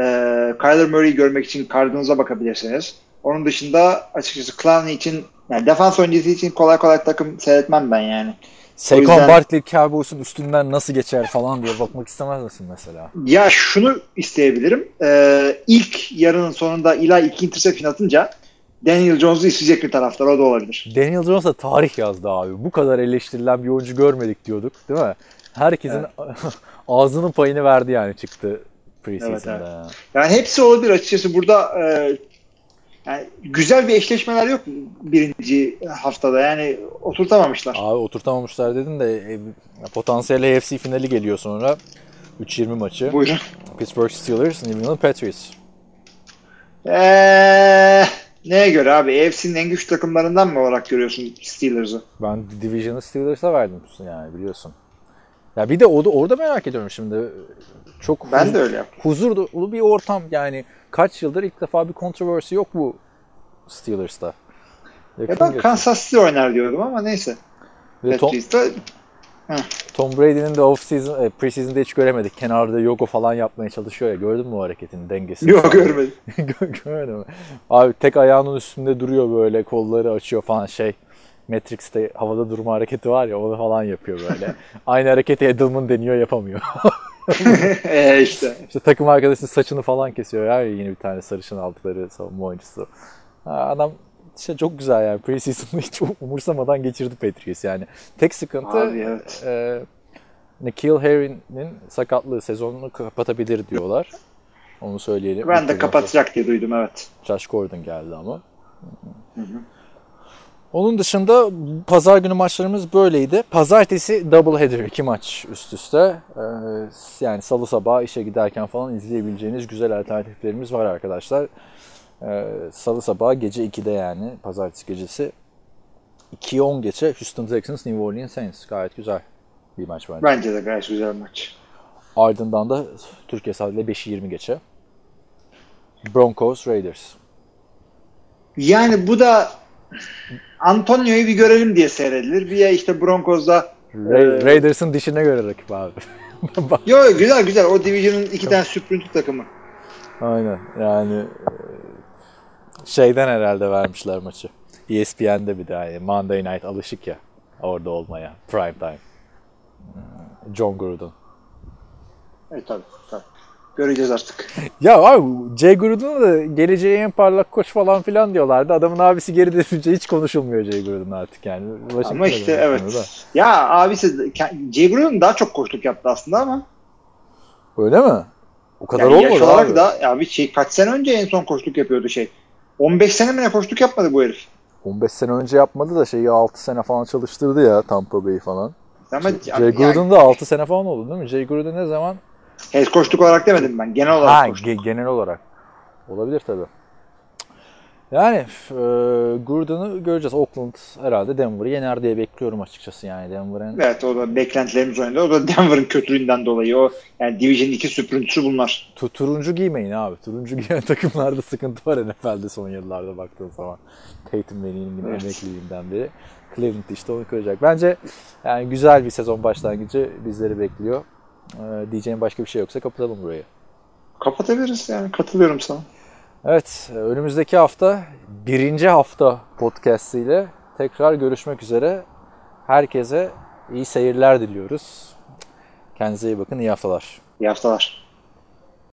Kyler Murray'i görmek için Cardinals'a bakabilirsiniz. Onun dışında açıkçası Clowney için yani defans oyuncusu için kolay kolay takım seyretmem ben yani. Saquon yüzden- Barkley Cowboys'un üstünden nasıl geçer falan diye bakmak istemez misin mesela? Ya şunu isteyebilirim. Ee, ilk yarının sonunda Eli iki interception atınca Daniel Jones'u isteyecek bir taraftar. O da olabilir. Daniel Jones da tarih yazdı abi. Bu kadar eleştirilen bir oyuncu görmedik diyorduk değil mi? Herkesin ağzının payını verdi yani çıktı preseason'da. Evet, evet. ya. Yani hepsi olabilir açıkçası. Burada e, Yani güzel bir eşleşmeler yok birinci haftada. Yani oturtamamışlar. Abi oturtamamışlar dedin de e, potansiyel AFC finali geliyor sonra. 3-20 maçı. Buyurun. Pittsburgh Steelers, New England Patriots. Eee neye göre abi? AFC'nin en güçlü takımlarından mı olarak görüyorsun Steelers'ı? Ben Division'ı Steelers'a verdim yani biliyorsun. Ya bir de orada, orada merak ediyorum şimdi. Çok Ben de öyle yaptım. huzurlu bir ortam yani kaç yıldır ilk defa bir controversy yok bu Steelers'ta. Ya Yakın ben geçti. Kansas City oynar diyordum ama neyse. Ve Tom, Tom Brady'nin de off-season, e, pre-season'da hiç göremedik. Kenarda yoga falan yapmaya çalışıyor ya. Gördün mü o hareketini, dengesini? yok görmedim. Gö- Görmedin mi? Abi tek ayağının üstünde duruyor böyle kolları açıyor falan şey. Matrix'te havada durma hareketi var ya onu falan yapıyor böyle. Aynı hareketi Edelman deniyor yapamıyor. Eee işte. işte takım arkadaşının saçını falan kesiyor ya yine bir tane sarışın aldıkları savunma oyuncusu. Ha, adam işte çok güzel yani preseason'ı hiç umursamadan geçirdi Patriots yani. Tek sıkıntı Abi evet. e, Nikhil Harry'nin sakatlığı sezonunu kapatabilir diyorlar. Onu söyleyelim. Ben de kapatacak diye duydum evet. Josh Gordon geldi ama. Onun dışında pazar günü maçlarımız böyleydi. Pazartesi double header iki maç üst üste. Ee, yani salı sabah işe giderken falan izleyebileceğiniz güzel alternatiflerimiz var arkadaşlar. Ee, salı sabah gece 2'de yani pazartesi gecesi 2'ye 10 geçe Houston Texans New Orleans Saints. Gayet güzel bir maç bence. Bence de gayet güzel maç. Ardından da Türkiye saatiyle 5'i 20 geçe. Broncos Raiders. Yani bu da Antonio'yu bir görelim diye seyredilir. Bir ya işte Broncos'da Ra- Ee, Raiders'ın dişine göre rakip abi. Yo güzel güzel. O division'ın iki tane süprüntü takımı. Aynen. Yani e, şeyden herhalde vermişler maçı. ESPN'de bir daha. Yani Monday Night alışık ya orada olmaya. Prime time. Hmm, John Gruden. Evet tabii. tabii. Göreceğiz artık. Ya abi Jay Gruden'a da geleceği en parlak koç falan filan diyorlardı. Adamın abisi geri dönünce hiç konuşulmuyor Jay Gruden artık yani. Washington'da Ama işte da evet. da. Ya abisi Jay Gruden daha çok koçluk yaptı aslında ama. Öyle mi? O kadar Yani yaş olmadı olarak abi. da ya bir şey kaç sene önce en son koçluk yapıyordu şey. 15 sene mi ne koçluk yapmadı bu herif. 15 sene önce yapmadı da şeyi 6 sene falan çalıştırdı ya Tampa Bay'i falan. Ama Jay yani, Gruden da 6 sene falan oldu değil mi? Jay Gruden ne zaman? Head koçluk olarak demedim ben. Genel olarak Ha, koçluk. ge- genel olarak. Olabilir tabii. Yani e, Gruden'ı göreceğiz. Oakland herhalde Denver'ı yener diye bekliyorum açıkçası yani Denver'ın. Evet o da beklentilerimiz önünde. O da Denver'ın kötülüğünden dolayı. O yani Division 2 süprüntüsü bunlar. Tu- turuncu giymeyin abi. Turuncu giyen takımlarda sıkıntı var NFL'de son yıllarda baktığın zaman. Peyton Manning'in Evet. emekliliğinden beri. Cleveland işte onu kıracak. Bence yani güzel bir sezon başlangıcı bizleri bekliyor. E, diyeceğim başka bir şey yoksa kapatalım burayı. Kapatabiliriz yani. Katılıyorum sana. Evet, önümüzdeki hafta birinci hafta podcast ile tekrar görüşmek üzere. Herkese iyi seyirler diliyoruz. Kendinize iyi bakın, iyi haftalar. İyi haftalar.